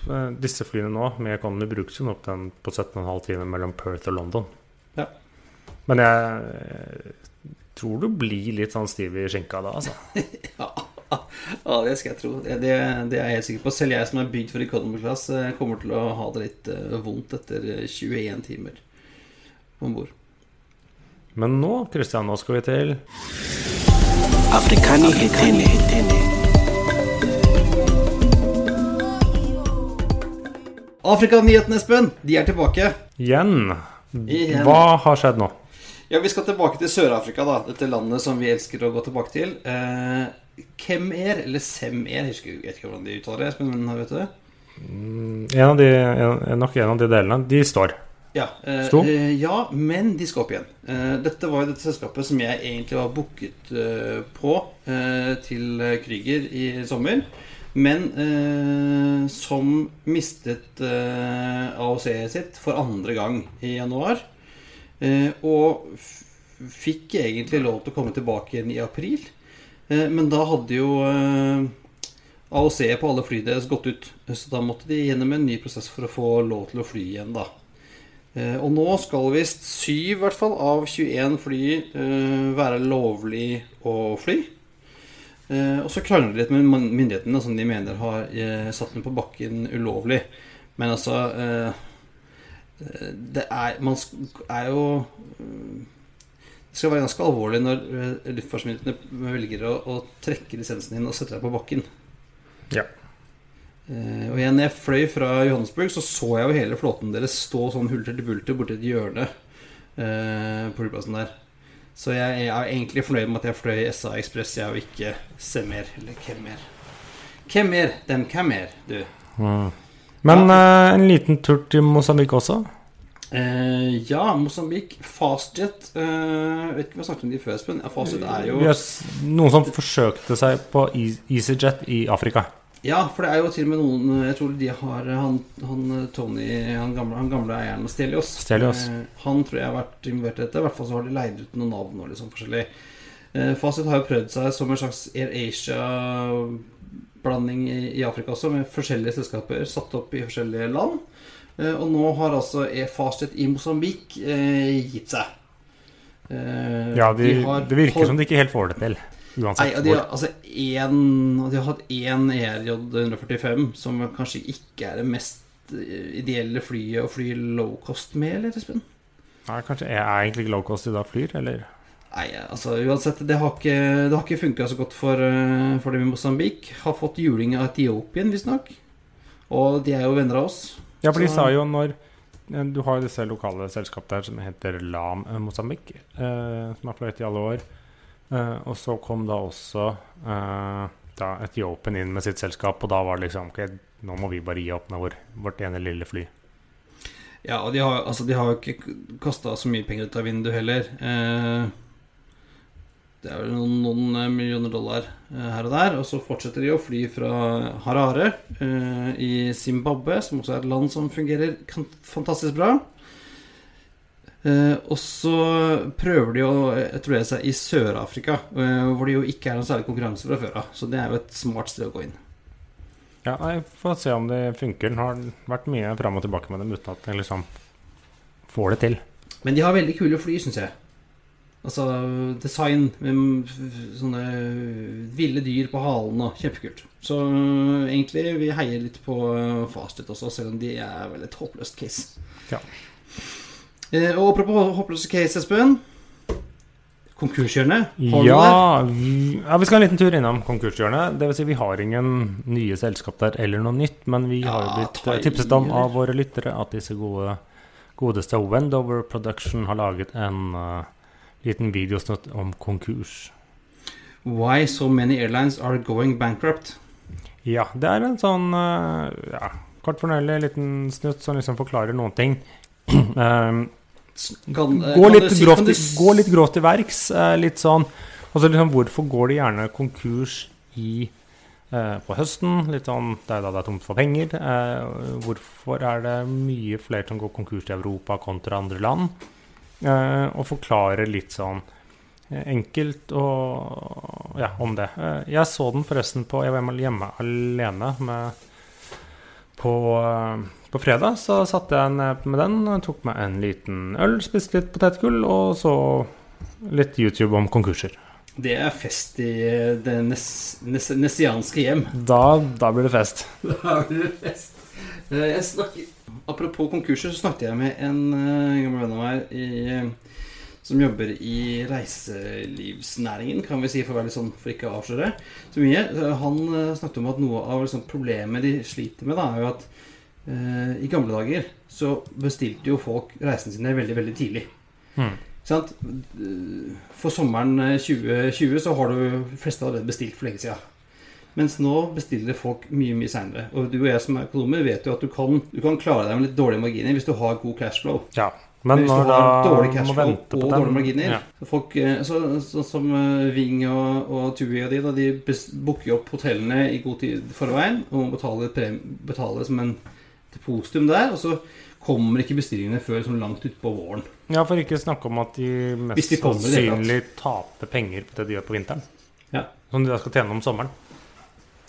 eh, disse flyene nå med Economy brukes jo opp den på 17,5 timer mellom Perth og London. Ja. Men jeg eh, tror du blir litt sånn stiv i skinka da, altså. Ja, ja, det skal jeg tro. Det, det, det er jeg helt sikker på. Selv jeg som er bygd for economy class, eh, kommer til å ha det litt vondt etter eh, 21 timer om bord. Men nå, Christian, nå skal vi til Afrikani hetene. Afrika-nyhetene, Espen! De er tilbake. igjen. Igjen. Hva har skjedd nå? Ja, Vi skal tilbake til Sør-Afrika, da. Dette landet som vi elsker å gå tilbake til. Eh, Kemer, eller Semer, jeg husker jeg vet ikke hvordan de uttaler det. Espen, men vet du det? En av de, en, nok en av de delene, de står. Ja, eh, eh, ja, men de skal opp igjen. Eh, dette var jo dette selskapet som jeg egentlig var booket eh, på eh, til Krüger i sommer. Men eh, som mistet eh, AOC-et sitt for andre gang i januar. Eh, og fikk egentlig lov til å komme tilbake igjen i april. Eh, men da hadde jo eh, AOC på alle flyene deres gått ut. Så da måtte de gjennom en ny prosess for å få lov til å fly igjen, da. Eh, og nå skal visst syv hvert fall, av 21 fly være lovlig å fly. Eh, og så krangler de litt med myndighetene, som de mener har satt den på bakken ulovlig. Men altså Det er Man er jo Det skal være ganske alvorlig når luftfartsmyndighetene velger å, å trekke lisensen din og sette deg på bakken. Ja. Og igjen, jeg fløy fra Johannesburg, så så jeg jo hele flåten deres stå sånn hulter til bulter borti et hjørne på flyplassen der. Så jeg, er egentlig fornøyd med at jeg fløy SA Ekspress, jeg, og ikke Semer eller Kemmer. Kemmer, dem Kemmer, du. Mm. Men ja. uh, en liten tur til Mosambik også? ja, Mosambik. Fastjet. eh, vet ikke om jeg snakket om de før, Espen. Fastjet er jo yes, Noen som forsøkte seg på EasyJet i Afrika. Ja, for det er jo til og med noen Jeg tror de har Han, han Tony, han gamle, han gamle eieren av Stelios, Stelios. Eh, han tror jeg har vært involvert i dette. I hvert fall så har de leid ut noen navn og liksom forskjellig. Eh, Fasit har jo prøvd seg som en slags Air Asia-blanding i, Afrika også, med forskjellige selskaper satt opp i forskjellige land. Eh, og nå har altså Fasit i Mosambik gitt seg. Ja, de, de det virker som de ikke helt får det til. Uansett Nei, de har, altså en, de har hatt én ERJ 145 som kanskje ikke er det mest eh, ideelle flyet å fly low cost med, eller, Espen? Nei, kanskje er egentlig ikke low cost de da flyr, eller? Nei, altså uansett, det har ikke, det har ikke funka så godt for, eh, for dem i Mosambik. Har fått juling av Etiopien, visstnok. Og de er jo venner av oss. Ja, for de sa jo når eh, Du har jo disse lokale selskapene der som heter LAM Mosambik, eh, som har fløyet i alle år. Uh, og så kom da også uh, da Etiopien inn med sitt selskap, og da var det liksom Ok, nå må vi bare gi opp med vår, vårt ene lille fly. Ja, og de har, altså, jo ikke kasta så mye penger ut av vinduet heller. Uh, det er jo noen, noen millioner dollar her og der. Og så fortsetter de å fly fra Harare i Zimbabwe, som også er et land som fungerer fantastisk bra. Uh, og så prøver de å etablere seg i Sør-Afrika, uh, hvor det jo ikke er noen særlig konkurranse fra før av. Så det er jo et smart sted å gå inn. Ja, jeg får se om det funker. Det har vært mye fram og tilbake med dem uten at de liksom får det til. Men de har veldig kule fly, syns jeg. Altså design med sånne ville dyr på halen og kjempekult. Så uh, egentlig vi heier litt på Fastet også, selv om de er vel et håpløst case. Ja. Eh, og apropos håpløse case, Espen. Konkurshjørnet. Ja, ja, vi skal en liten tur innom konkurshjørnet. Vil si, vi har ingen nye selskap der eller noe nytt, men vi har jo blitt eh, tipset om av våre lyttere at disse gode, godeste Wendover Production har laget en uh, liten videosnutt om konkurs. Why so many airlines are going bankrupt? Ja, det er en sånn uh, ja, kort fornøyelig liten snutt som liksom forklarer noen ting. um, Kan, eh, gå, litt si, grovt, du... gå, litt grovt, til verks. Eh, litt sånn altså liksom, Hvorfor går de gjerne konkurs i, eh, på høsten? Litt sånn, Det er da det er tomt for penger. Eh, hvorfor er det mye flere som går konkurs i Europa kontra andre land? Eh, og forklare litt sånn enkelt og, ja, om det. jeg så den forresten på Jeg var hjemme alene med, på på fredag så satte jeg ned med den, tok meg en liten øl, spiste litt potetgull og så litt YouTube om konkurser. Det er fest i det nes, nes, nessianske hjem. Da, da, blir det fest. Da blir det fest. Jeg snakker, apropos konkurser, så snakket jeg med en gammel venn av meg i, som jobber i reiselivsnæringen, kan vi si, for å være litt sånn, for ikke å avsløre så mye. Han uh, snakket om at noe av liksom, problemet de sliter med, da, er jo at Eh, I gamle dager så bestilte jo folk reisene sine veldig, veldig tidlig. Mm. For sommeren 2020 eh, så har du fleste allerede bestilt for lenge siden. Mens nå bestiller folk mye mye seinere. Og du og jeg som er økonomer, vet jo at du kan, du kan klare deg med litt dårlige marginer hvis du har god cashflow. Ja, men, men hvis du har dårlig cashflow og dårlige marginer ja. Folk eh, så, så, Som Ving og, og Tui og de, da, de booker opp hotellene i god tid forveien og betaler, betale, betale som en depositum der. Og så kommer ikke bestillingene før sånn langt utpå våren. Ja, for ikke snakke om at de mest de sannsynlig taper penger på det de gjør på vinteren. Ja. Som de da skal tjene om sommeren.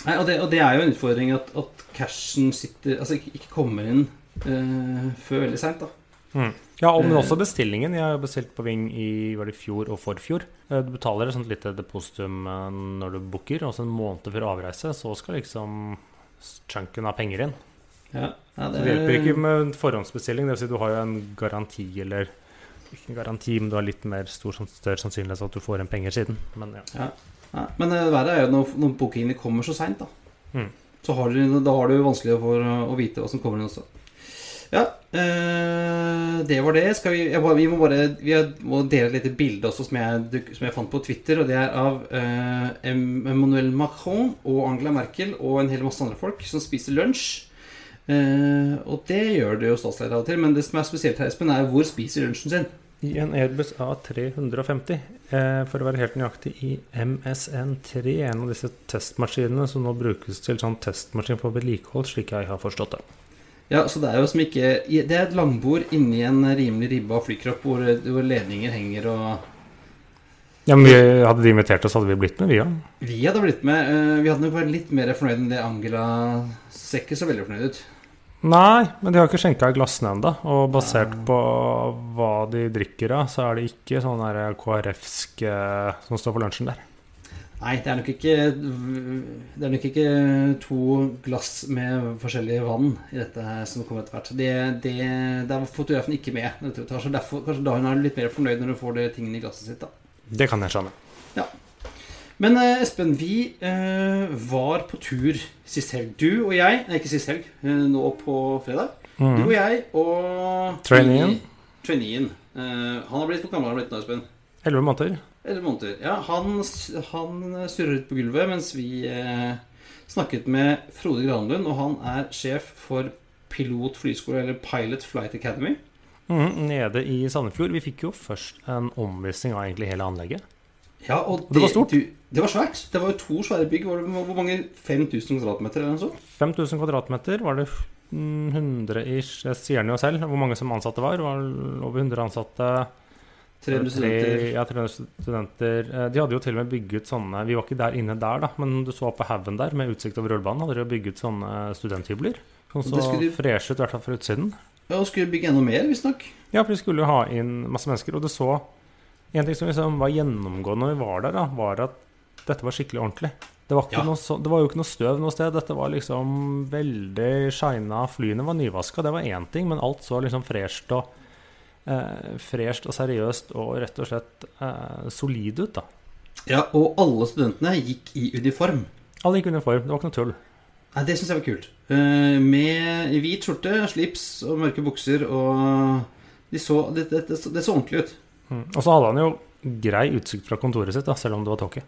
Nei, og det, og det er jo en utfordring at, at cashen sitter Altså ikke, ikke kommer inn eh, før veldig seint, da. Mm. Ja, og men Eh. også bestillingen. Jeg har bestilt på Ving i var det fjor og forfjor. Eh, Du betaler et sånt lite depositum eh, når du booker, og så en måned før avreise, så skal liksom chunken av penger inn. Ja, ja, Så det hjelper ikke med forhåndsbestilling. Det vil si du har jo en garanti, eller ikke en garanti, men du har litt mer stor, større sannsynlighet for at du får en penger siden. Men ja. Ja, men det verre er jo når, når bookingene kommer så seint, da. Mm. Så har du, da har du vanskelig for å vite hva som kommer inn også. Ja, øh, det var det. Skal vi, jeg, vi må bare vi må dele et lite bilde også som jeg, som jeg fant på Twitter. Og det er av øh, Emmanuel Macron og Angela Merkel og en hel masse andre folk som spiser lunsj. Uh, og det gjør det jo statsleder av og til, men det som er spesielt her, Espen, er hvor spiser lunsjen sin. I en Airbus A350, eh, for å være helt nøyaktig, i MSN3, en av disse testmaskinene som nå brukes til sånn testmaskin for vedlikehold, slik jeg har forstått det. Ja, så det er jo som ikke Det er et langbord inni en rimelig ribba flykropp hvor, hvor ledninger henger og Ja, men vi, Hadde de invitert oss, hadde vi blitt med, vi òg. Vi hadde blitt med. eh, Vi hadde nok vært litt mer fornøyd enn det Angela ser ikke så veldig fornøyd ut. Nei, men de har ikke skjenka i glassene ennå. Og basert på hva de drikker av, så er det ikke sånn KrF-sk eh, som står for lunsjen der. Nei, det er nok ikke Det er nok ikke to glass med forskjellig vann i dette her som kommer etter hvert. Det, det, det er fotografen ikke med. Så derfor, kanskje da hun er litt mer fornøyd når hun får det tingene i glasset sitt. da Det kan jeg skjønne. Men eh, Espen, vi eh, var på tur sist helg. Du og jeg Nei, ikke sist helg. eh, nå på fredag. Du og Mm. jeg og Traineen. Traineen. Eh, han har blitt hvor gammel har han blitt nå, Espen? Elleve måneder. Elleve måneder. Ja, han, han surret på gulvet mens vi eh, snakket med Frode Granlund, og han er sjef for Pilot flyskole, eller Pilot Flight Academy. Mm, nede i Sandefjord. Vi fikk jo først en omvisning av egentlig hele anlegget. Ja, og Det var stort. Du, det var svært. Det var jo to svære bygg. Var det, hvor mange? 5000 kvadratmeter eller noe sånt? 5000 kvadratmeter var det mm, 100 ish. Jeg sier den jo selv. Hvor mange som ansatte var. Det var over 100 ansatte. 300 studenter. Ja, 300 studenter. Eh, De hadde jo til og med bygget sånne Vi var ikke der inne der, da, men du så på haugen der med utsikt over rullebanen. Hadde de bygget sånne studenthybler. Som så de- fresh ut, i hvert fall fra utsiden. Ja, og skulle bygge enda mer, visstnok. Ja, for de skulle jo ha inn masse mennesker. Og det så En ting som liksom var gjennomgående når vi var der, da, var at dette var skikkelig ordentlig. Det var, Ja. så, det var jo ikke noe støv noe sted. Dette var liksom veldig shina. Flyene var nyvaska, det var én ting, men alt så liksom fresht og eh, Fresht og seriøst og rett og slett eh, solid ut, da. Ja, og alle studentene gikk i uniform. Alle gikk i uniform, det var ikke noe tull. Nei, Det syns jeg var kult. Eh, Med hvit skjorte, slips og mørke bukser og de så, det, det, det, så- det så ordentlig ut. Mm. Og så hadde han jo grei utsikt fra kontoret sitt, da, selv om det var tåke.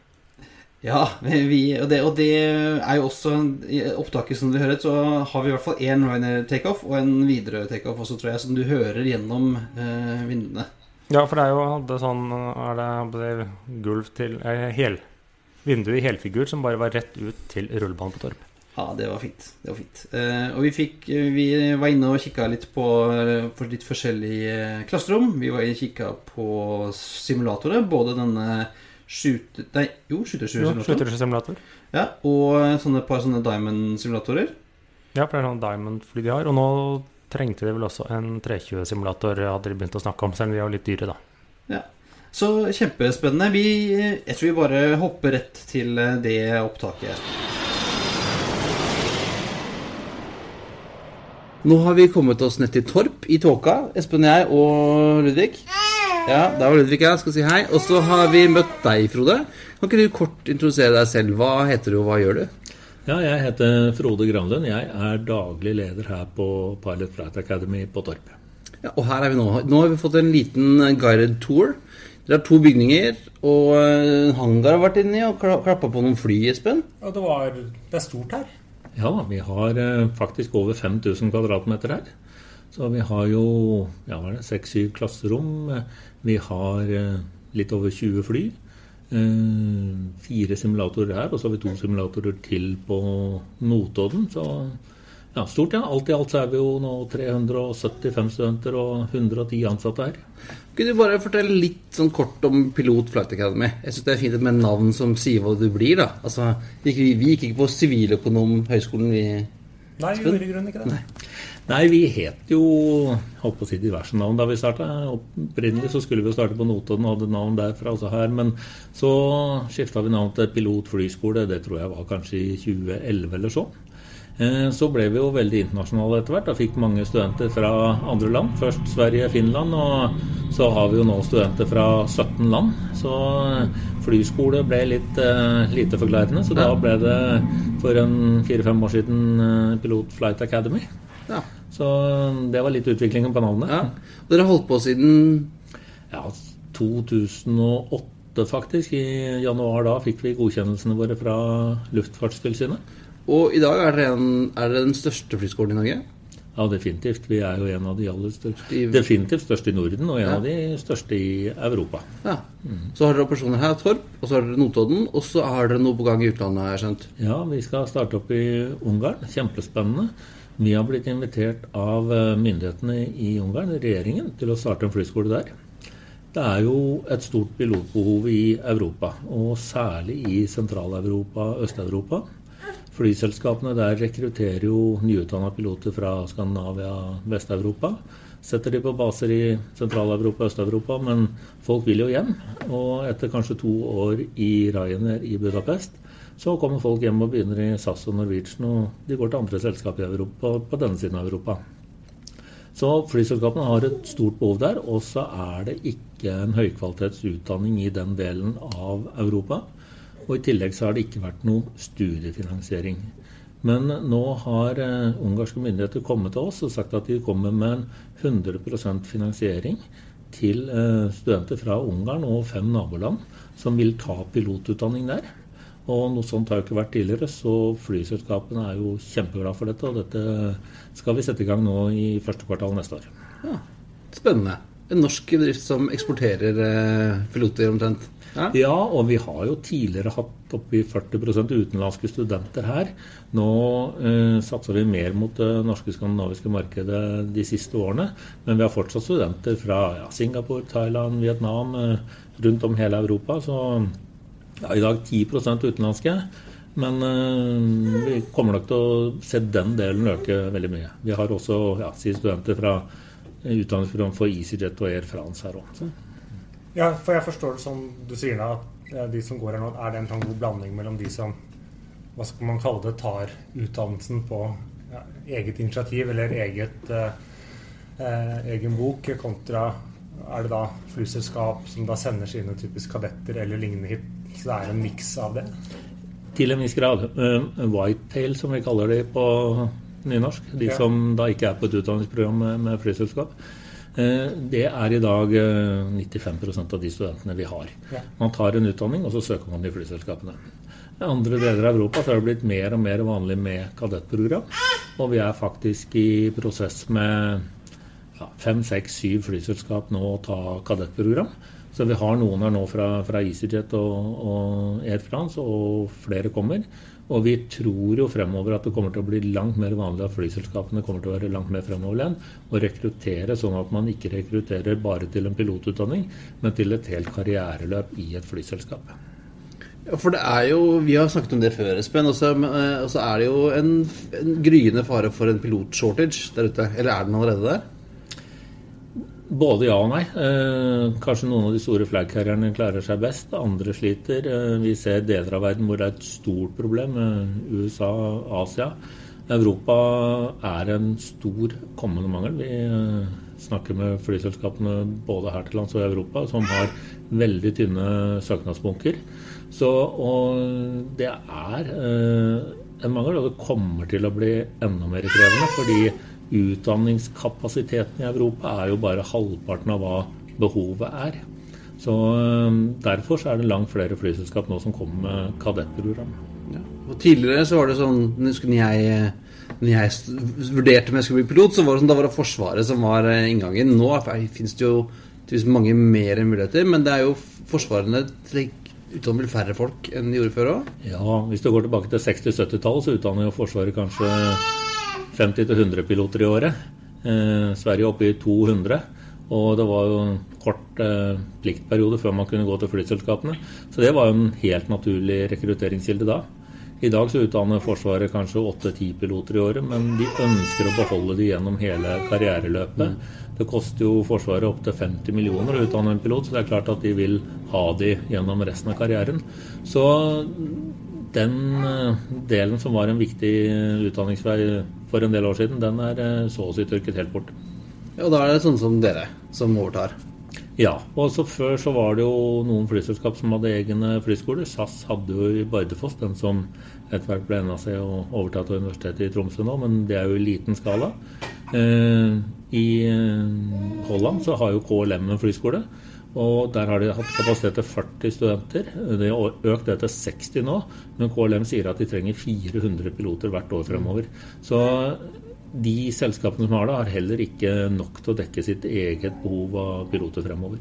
Ja, vi, og, det, og det er jo også opptaket som du hører, så har vi i hvert fall én Ryanair takeoff og en Widerøe takeoff også, tror jeg, som du hører gjennom eh, vinduene. Ja, for det er jo hadde sånn Er det, gulv til eh, hel, Vindu i helfigur som bare var rett ut til rullebanen på Torp. Ja, det var fint. Det var fint. Eh, og vi fikk Vi var inne og kikka litt på for litt forskjellige klasserom. Vi var inne og kikka på simulatorer. Både denne skyte... Nei, jo, Jo, simulator. Ja, og sånne par sånne Diamond-simulatorer. Ja, for det er sånn Diamond-fly de har. Og nå trengte de vel også en 320-simulator, hadde de begynt å snakke om, selv om de er litt dyre, da. Så kjempespennende. Vi, jeg tror vi bare hopper rett til eh, det opptaket. Nå har vi kommet oss ned til Torp i tåka, Espen og jeg og Ludvig. Ja, det var Ludvig her, skal si hei. Og så har vi møtt deg, Frode. Kan ikke du kort introdusere deg selv? Hva heter du, og hva gjør du? Ja, jeg heter Frode Granlund. Jeg er daglig leder her på Pilot Flight Academy på Torp. Ja, og her er vi nå. Nå har vi fått en liten eh, guided tour. Dere har to bygninger, og eh, en hangar har vært inni og kla- klappa på noen fly, Espen. Ja, det, var, det er stort her. Ja, vi har eh, faktisk over 5000 kvadratmeter her. Så vi har jo ja, hva er det, seks-syv klasserom. Vi har eh, litt over 20 fly. Eh, fire simulatorer her, og så har vi to simulatorer til på Notodden. Så Ja, stort, ja. Alt i alt så er vi jo nå 375 studenter og 110 ansatte her. Kunne du bare fortelle litt sånn kort om Pilot Flight Academy? Jeg syns det er fint med navn som sier hva du blir, da. Altså, vi, gikk- vi gikk ikke på Siviløkonomhøgskolen, vi. Nei, vi gjorde i grunnen ikke det. Nei, vi het jo holdt på å si diverse navn da vi starta. Opprinnelig så skulle vi jo starte på Notodden og hadde navn derfra også her. Men så skifta vi navn til Pilot flyskole. Det tror jeg var kanskje i 2011 eller så. Eh, Så ble vi jo veldig internasjonale etter hvert. Da fikk mange studenter fra andre land. Først Sverige, Finland, og så har vi jo nå studenter fra 17 land. Så eh, flyskole ble litt uh, lite forklarende, så da ble det for en fire-fem år siden Pilot Flight Academy. Ja. Så det var litt utviklingen på navnet. ja. Og dere har holdt på siden Ja, 2008 faktisk. I januar da fikk vi godkjennelsene våre fra Luftfartstilsynet. Og i dag er dere, en, er dere den største flyskolen i Norge? Ja, definitivt. Vi er jo en av de aller største. I- Definitivt størst i Norden, og en Ja. av de største i Europa. Ja. Så har dere operasjoner her, Torp, og så har dere Notodden, og så har dere noe på gang i utlandet, har jeg skjønt. Ja, vi skal starte opp i Ungarn. Kjempespennende. Vi har blitt invitert av eh, myndighetene i Ungarn, regjeringen, til å starte en flyskole der. Det er jo et stort pilotbehov i Europa, og særlig i Sentral-Europa og Øst-Europa. Flyselskapene der rekrutterer jo nyutdanna piloter fra Skandinavia, Vest-Europa. Setter de på baser i Sentral-Europa og Øst-Europa, men folk vil jo hjem. Og etter kanskje to år i Ryanair i Budapest, så kommer folk hjem og begynner i SAS og Norwegian, og de går til andre selskap i Europa, på denne siden av Europa. Så flyselskapene har et stort behov der, og så er det ikke en høykvalitetsutdanning i den delen av Europa. Og i tillegg så har det ikke vært noe studiefinansiering. Men nå har eh, ungarske myndigheter kommet til oss og sagt at de kommer med en 100% finansiering til eh, studenter fra Ungarn og fem naboland som vil ta pilotutdanning der. Og noe sånt har jo ikke vært tidligere, så flyselskapene er jo kjempeglade for dette. Og dette skal vi sette i gang nå i første kvartal neste år. Ja. Spennende. En norsk bedrift som eksporterer eh, piloter omtrent. Ja. Ja, og vi har jo tidligere hatt oppi 40% utenlandske studenter her. Nå eh, satser vi mer mot det norske skandinaviske markedet de siste årene. Men vi har fortsatt studenter fra ja, Singapore, Thailand, Vietnam, eh, rundt om hele Europa. Så ja, i dag 10% utenlandske. Men eh, vi kommer nok til å se den delen øke veldig mye. Vi har også ja, studenter fra eh, utdanningsprogram for EasyJet og Air France her òg. Ja, for jeg forstår det som du sier nå, at eh, de som går her nå, er det en sånn god blanding mellom de som hva skal man kalle det, tar utdannelsen på ja, eget initiativ eller eget, eh, egen bok, kontra er det da flyselskap som da sender sine typisk kadetter eller lignende hit. Så det er en miks av det. Til en viss grad. Uh, Whitetail, som vi kaller de på nynorsk. De Ja. som da ikke er på et utdanningsprogram med, flyselskap. Eh, det er i dag eh, 95% av de studentene vi har. Man tar en utdanning, og så søker man de flyselskapene. I andre deler av Europa så har det blitt mer og mer vanlig med kadettprogram. Og vi er faktisk i prosess med fem, seks, syv flyselskap nå å ta kadettprogram. Så vi har noen her nå fra, fra EasyJet og, og Air France, og flere kommer. Og vi tror jo fremover at det kommer til å bli langt mer vanlig at flyselskapene kommer til å være langt mer fremoverlent og rekruttere sånn at man ikke rekrutterer bare til en pilotutdanning, men til et helt karriereløp i et flyselskap. Ja, for det er jo Vi har snakket om det før, Espen. Og så eh, er det jo en, en gryende fare for en pilotshortage der ute. Eller er den allerede der? Både ja og nei. Eh, kanskje noen av de store flaggcarrierne klarer seg best, andre sliter. Eh, vi ser deler av verden hvor det er et stort problem. Eh, USA, Asia. Europa er en stor kommende mangel. Vi eh, snakker med flyselskapene både her til lands og i Europa som har veldig tynne søknadsbunker. Så og det er en mangel, og det kommer til å bli enda mer krevende. fordi utdanningskapasiteten i Europa er jo bare halvparten av hva behovet er. Så øh, Derfor så er det langt flere flyselskap nå som kommer med kadettprogram. Ja. Og tidligere så var det sånn Når jeg, når jeg vurderte om jeg skulle bli pilot, så var det sånn, da var det Forsvaret som var eh, inngangen. Nå finnes det jo tydeligvis mange mer muligheter, men det er jo Forsvarene utdanner vel færre folk enn de gjorde før òg? Ja, Hvis du går tilbake til 60-70-tallet, så utdanner jo Forsvaret kanskje 50-100 piloter i året. Eh, Sverige er oppe i 200. Og det var jo en kort eh, pliktperiode før man kunne gå til flyselskapene. Så det var jo en helt naturlig rekrutteringskilde da. I dag så utdanner Forsvaret kanskje 8-10 piloter i året, men de ønsker å beholde de gjennom hele karriereløpet. Det koster jo Forsvaret opptil 50 millioner å utdanne en pilot, så det er klart at de vil ha de gjennom resten av karrieren. Så den eh, delen som var en viktig utdanningsvei for en del år siden, den er eh, så å si tørket helt bort. Ja, og da er det sånne som dere som overtar. Ja, og så før så var det jo noen flyselskap som hadde egne flyskoler. SAS hadde jo i Bardufoss den som etter hvert ble NAC og overtatt av Universitetet i Tromsø nå, men det er jo i liten skala. Eh, I eh, Holland så har jo KLM en flyskole. Og der har de hatt kapasitet til 40 studenter. De har økt det til 60 nå. Men KLM sier at de trenger 400 piloter hvert år fremover. Så de selskapene som har det, har heller ikke nok til å dekke sitt eget behov av piloter fremover.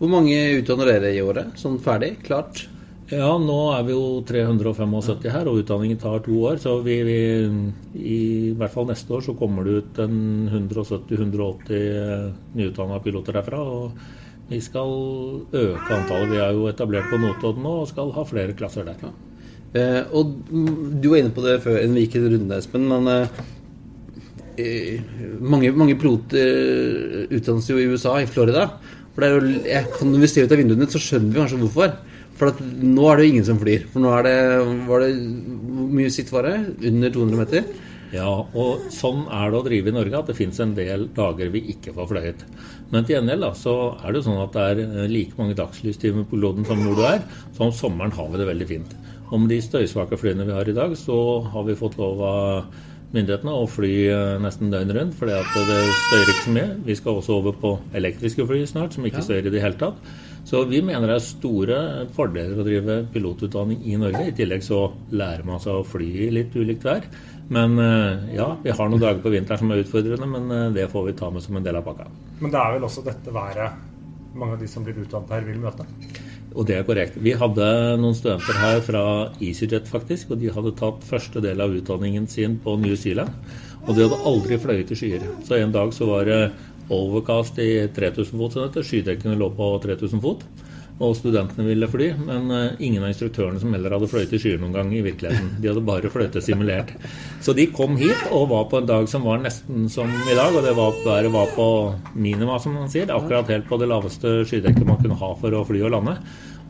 Hvor mange utdanner dere i året? Sånn ferdig? Klart? Ja, nå er vi jo 375 her, og utdanningen tar to år. Så vi, vi, i hvert fall neste år så kommer det ut en 170-180 nyutdanna piloter derfra. og vi skal øke antallet. Vi er jo etablert på Notodden nå og skal ha flere klasser der. Eh, og Du var inne på det før vi gikk i runde, Espen. Men eh, mange, mange piloter utdannes jo i USA, i Florida. For det er jo, jeg Når vi ser ut av vinduet ditt, så skjønner vi kanskje hvorfor. For at nå er det jo ingen som flyr. For nå er det, var det Hvor mye sitt var det? Under 200 meter? Ja, og sånn er det å drive i Norge, at det fins en del dager vi ikke får fløyet. Men til gjengjeld da, så er det jo sånn at det er like mange dagslystimer på Lodden som hvor du er. Så om sommeren har vi det veldig fint. Med de støysvake flyene vi har i dag, så har vi fått lov av myndighetene å fly nesten døgnet rundt, fordi at det støyer ikke så mye. Vi skal også over på elektriske fly snart, som ikke støyer i det hele tatt. Så vi mener det er store fordeler å drive pilotutdanning i Norge. I tillegg så lærer man seg å fly i litt ulikt vær. Men ja, vi har noen dager på vinteren som er utfordrende, men det får vi ta med som en del av pakka. Men det er vel også dette været mange av de som blir utdannet her, vil møte? Og det er korrekt. Vi hadde noen studenter her fra EasyJet, faktisk. Og de hadde tatt første del av utdanningen sin på New Zealand. Og de hadde aldri fløyet i skyer. Så en dag så var det overcast i 3000 fot, sånn skydekkene lå på 3000 fot. Og studentene ville fly, men ingen av instruktørene som heller hadde fløyet i skyer noen gang i virkeligheten. De hadde bare fløytet simulert. Så de kom hit og var på en dag som var nesten som i dag, og det var, været var på minima, som man sier. Akkurat helt på det laveste skydekket man kunne ha for å fly og lande.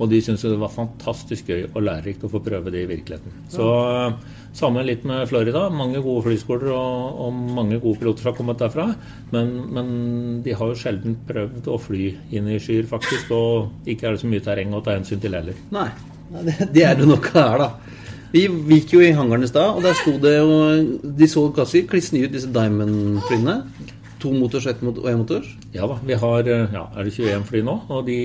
Og de syntes det var fantastisk gøy og lærerikt å få prøve det i virkeligheten. Så sammen litt med Florida. Mange gode flyskoler og, og mange gode piloter har kommet derfra. Men, men, de har jo sjelden prøvd å fly inn i skyer, faktisk. Og ikke er det så mye terreng å ta hensyn til heller. Nei, det er det nok her, da. Vi gikk jo i hangaren i stad, og der sto det jo De så ganske kliss nye ut, disse Diamond-flyene. To motors og én motors? Ja da. Vi har ja, er det 21 fly nå. Og de,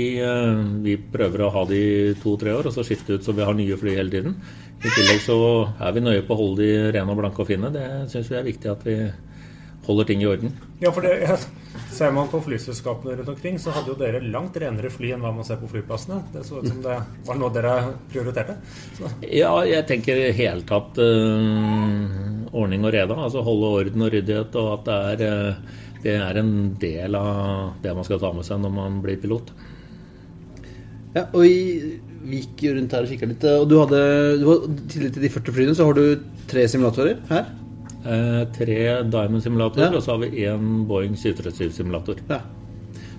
vi prøver å ha de to-tre år, og så skifte ut så vi har nye fly hele tiden. I tillegg så er vi nøye på å holde de rene og blanke og fine. Det syns vi er viktig at vi holder ting i orden. Ja, for det, Ser man på flyselskapene rundt omkring, så hadde jo dere langt renere fly enn hva man ser på flyplassene. Det så ut som det var noe dere prioriterte. Så. Ja, jeg tenker i hele tatt uh, ordning og reda. Altså holde orden og ryddighet, og at det er uh, det er en del av det man skal ta med seg når man blir pilot. Ja, og vi, vi gikk rundt her og kikka litt. Og du hadde, du tillit til de 40 flyene, så har du tre simulatorer her? Eh, tre Diamond-simulatorer, ja. og så har vi én Boeing 737-simulator. Ja.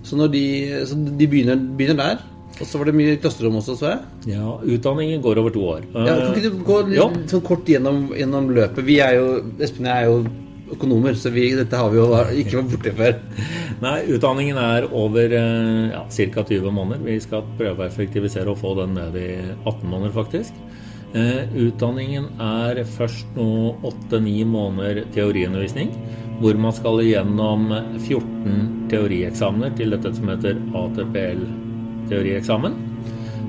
Så, de, så de begynner, begynner der? Og så var det mye klasserom også, så jeg? Ja, utdanningen går over to år. Ja, kan ikke du gå litt, sånn kort gjennom, gjennom, løpet? Vi er jo, Espen og jeg er jo økonomer, så vi, dette har vi jo ikke vært borti før. Nei, utdanningen er over ja, ca. 20 måneder. Vi skal prøve å effektivisere og få den ned i 18 måneder, faktisk. Eh, utdanningen er først nå 8-9 måneder teoriundervisning, hvor man skal igjennom 14 teorieksamener til dette som heter ATPL-teorieksamen.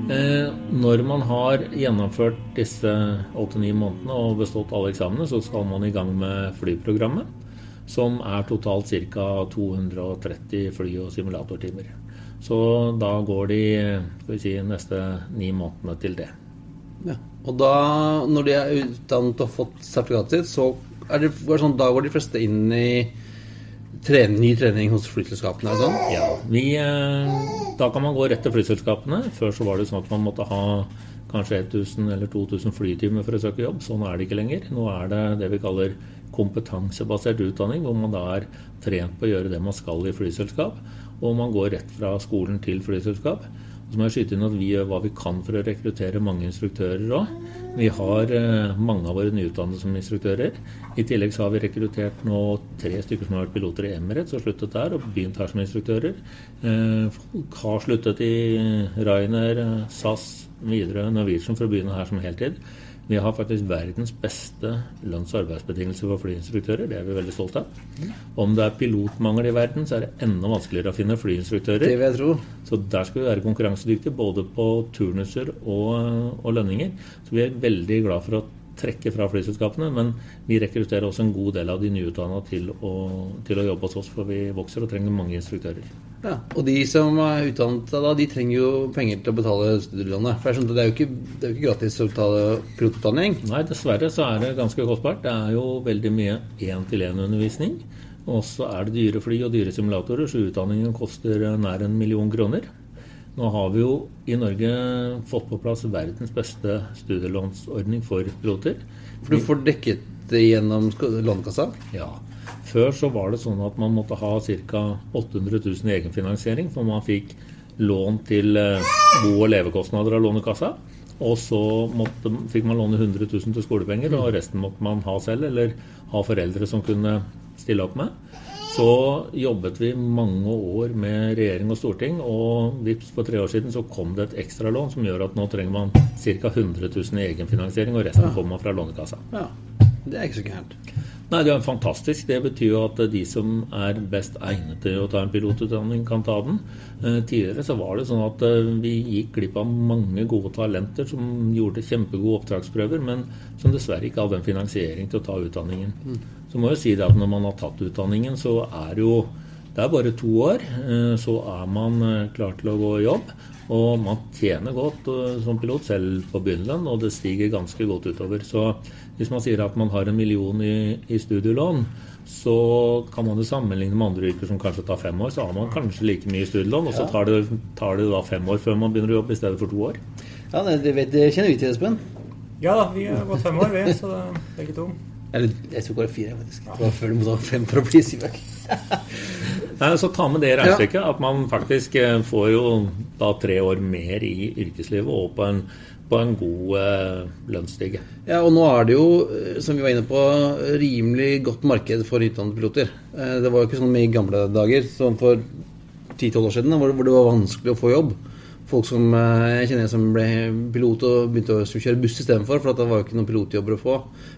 Eh, når man har gjennomført disse 8-9 månedene og bestått alle eksamene, så skal man i gang med flyprogrammet, som er totalt ca. 230 fly- og simulatortimer. Så da går de si, neste ni månedene til det. Ja. Og da, når de er utdannet og fått sertifikatet sitt, så er det, er det sånn, Da går de fleste inn i trening, ny trening hos flyselskapene og sånn? Ja, vi, eh, da kan man gå rett til flyselskapene. Før så var det sånn at man måtte ha kanskje 1000 eller 2000 flytimer for å søke jobb. Sånn er det ikke lenger. Nå er det det vi kaller kompetansebasert utdanning, hvor man da er trent på å gjøre det man skal i flyselskap. Og man går rett fra skolen til flyselskap. Så må jeg skyte inn at vi gjør hva vi kan for å rekruttere mange instruktører òg. Vi har eh, mange av våre nyutdannede som instruktører. I tillegg så har vi rekruttert nå tre stykker som har vært piloter i Emirates og sluttet der, og begynt her som instruktører. Eh, folk har sluttet i Ryanair, eh, SAS, Widerøe, Norwegian for å begynne her som heltid. Vi har faktisk verdens beste lønns- og arbeidsbetingelser for flyinstruktører. Det er vi veldig stolt av. Om det er pilotmangel i verden, så er det enda vanskeligere å finne flyinstruktører. Det vil jeg tro. Så der skal vi være konkurransedyktige både på turnuser og, og lønninger. Så vi er veldig glad for å trekke fra flyselskapene, men vi rekrutterer også en god del av de nyutdanna til, til å jobbe hos oss, for vi vokser og trenger mange instruktører. Ja, Og de som er utdannet da, de trenger jo penger til å betale studielånet. For det er jo ikke, det er jo ikke gratis å betale pilotutdanning. Nei, dessverre så er det ganske kostbart. Det er jo veldig mye én-til-én-undervisning. Og så er det dyre fly og dyre simulatorer, så utdanningen koster nær en million kroner. Nå har vi jo i Norge fått på plass verdens beste studielånsordning for piloter. For du får dekket det gjennom Lånekassa. Ja. Før så var det sånn at man måtte ha ca. 800 000 i egenfinansiering, for man fikk lån til eh, bo- og levekostnader av Lånekassa. Og så måtte, fikk man låne 100 000 til skolepenger, og resten måtte man ha selv, eller ha foreldre som kunne stille opp med. Så jobbet vi mange år med regjering og storting, og vips for tre år siden så kom det et ekstralån som gjør at nå trenger man ca. 100 000 i egenfinansiering, og resten kommer man fra Lånekassa. Ja, Det er ikke så gærent. Nei, det er fantastisk. Det betyr jo at de som er best egnet til å ta en pilotutdanning, kan ta den. Eh, tidligere så var det sånn at eh, vi gikk glipp av mange gode talenter som gjorde kjempegode oppdragsprøver, men som dessverre ikke hadde en finansiering til å ta utdanningen. Så må jeg si det at når man har tatt utdanningen, så er jo det er bare to år, eh, så er man klar til å gå i jobb. Og man tjener godt som pilot, selv på begynnelsen, og det stiger ganske godt utover. Så hvis man sier at man har en million i, i studielån, så kan man jo sammenligne med andre yrker som kanskje tar fem år. Så har man kanskje like mye i studielån, og så tar det, tar det da fem år før man begynner å jobbe i stedet for to år. Ja, det, det, vet, det kjenner vi til, Espen. Ja da, vi har gått fem år, vi, så det, begge to. Eller jeg tror bare fire, faktisk. Det var før du måtte ha fem for å bli syvøk. Nei, så ta med det regnestykket at man faktisk eh, får jo da tre år mer i yrkeslivet og på en, på en god eh, lønnsstige. Ja, og nå er det jo, eh, som vi var inne på, rimelig godt marked for utdannede piloter. Eh, Det var jo ikke sånn i gamle dager, som for 10-12 år siden, hvor det var vanskelig å få jobb. Folk som eh, jeg kjenner som ble pilot og begynte å kjøre buss istedenfor, for det var jo ikke noen pilotjobber å få.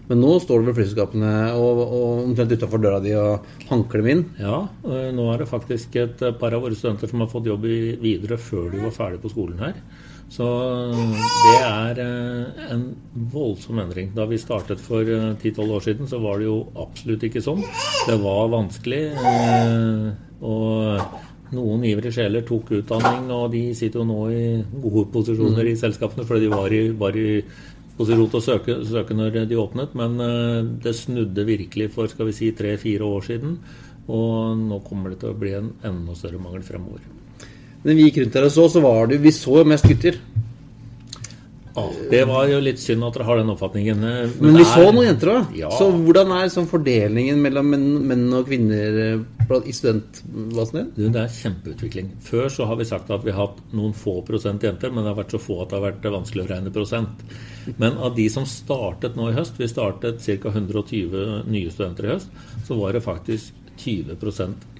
Men nå står det ved flyselskapene og, og omtrent utafor døra di og hanker dem inn. Ja, eh, nå er det faktisk et eh, par av våre studenter som har fått jobb videre før de var ferdig på skolen her. Så det er en voldsom endring. Da vi startet for eh, 10-12 år siden, så var det jo absolutt ikke sånn. Det var vanskelig. Og noen ivrige sjeler tok utdanning, og de sitter jo nå i gode posisjoner i selskapene fordi de var i, var i posisjon til å søke, søke når de åpnet. Men eh, det snudde virkelig for skal vi si tre-fire år siden. Og nå kommer det til å bli en enda større mangel fremover. Men vi gikk rundt her og så, så var det jo Vi så jo mest gutter. Ah, det var jo litt synd at dere har den oppfatningen. Men, Men vi er, så noen jenter òg. Ja. Så hvordan er sånn fordelingen mellom menn, menn og kvinner i studentbasen din? Det er kjempeutvikling. Før så har vi sagt at vi har hatt noen få prosent jenter, men det har vært så få at det har vært vanskelig å regne prosent. Men av de som startet nå i høst, vi startet ca. 120 nye studenter i høst, så var det faktisk 20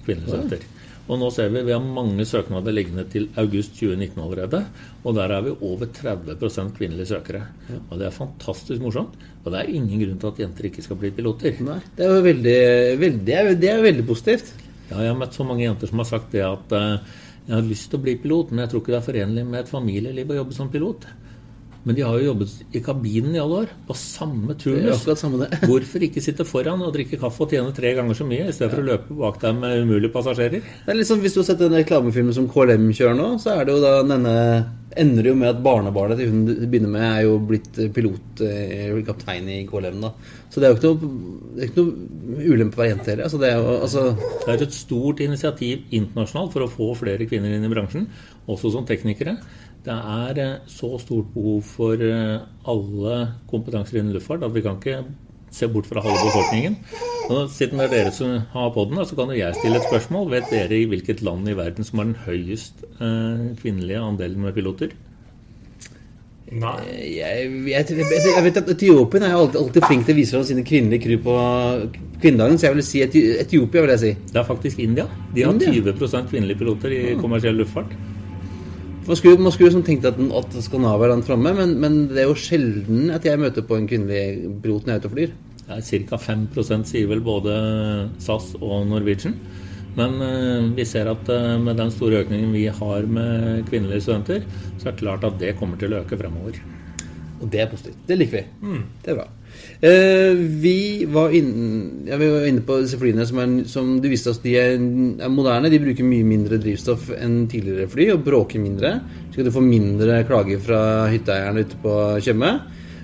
kvinnelige studenter. Og nå ser vi vi har mange søknader liggende til august 2019 allerede. Og der er vi over 30% kvinnelige søkere. Og det er fantastisk morsomt. Og det er ingen grunn til at jenter ikke skal bli piloter. Nei, det er jo veldig, veldig, det er, det er veldig positivt. Ja, jeg har møtt så mange jenter som har sagt det at eh, jeg har lyst til å bli pilot, men jeg tror ikke det er forenlig med et familieliv å jobbe som pilot. Men de har jo jobbet i kabinen i alle år, på samme turnus. Hvorfor ikke sitte foran og drikke kaffe og tjene tre ganger så mye, i stedet for å løpe bak deg med umulige passasjerer? Det er liksom, Hvis du har sett den reklamefilmen som KLM kjører nå, så er det jo da denne ender jo med at barnebarnet til hun begynner med, er jo blitt pilot, eh, kaptein i KLM. da. Så det er jo ikke noe, det ikke noe ulempe for jente heller. Altså, det er jo, altså, Det er et stort initiativ internasjonalt for å få flere kvinner inn i bransjen, også som teknikere. Det er eh, så stort behov for eh, alle kompetanser innen luftfart at vi kan ikke se bort fra halve befolkningen. Det er dere som har podden, så kan jo jeg stille et spørsmål. Vet dere i hvilket land i verden som har den høyest eh, kvinnelige andelen med piloter? Nei. jeg, jeg, jeg, jeg vet at Etiopien er alltid, alltid flink til å vise fram sine kvinnelige crew på kvinnedagen, så jeg vil si Etiopia, vil jeg si. Det er faktisk India. De har India? 20 kvinnelige piloter i kommersiell luftfart. Man skulle, man skulle liksom tenkt at, den- at Skandinavia er langt framme, men, men det er jo sjelden at jeg møter på en kvinnelig pilot når jeg er ute og flyr. Ca. 5 sier vel både SAS og Norwegian. Men eh, vi ser at eh, med den store økningen vi har med kvinnelige studenter, så er det klart at det kommer til å øke fremover. Og det er positivt. Det liker vi. Det er bra. Eh, vi, var inn, ja, vi var inne på disse flyene som, er, som du visste oss de er, er moderne. De bruker mye mindre drivstoff enn tidligere fly og bråker mindre. Så du få mindre klager fra hytteeierne ute på Tjøme.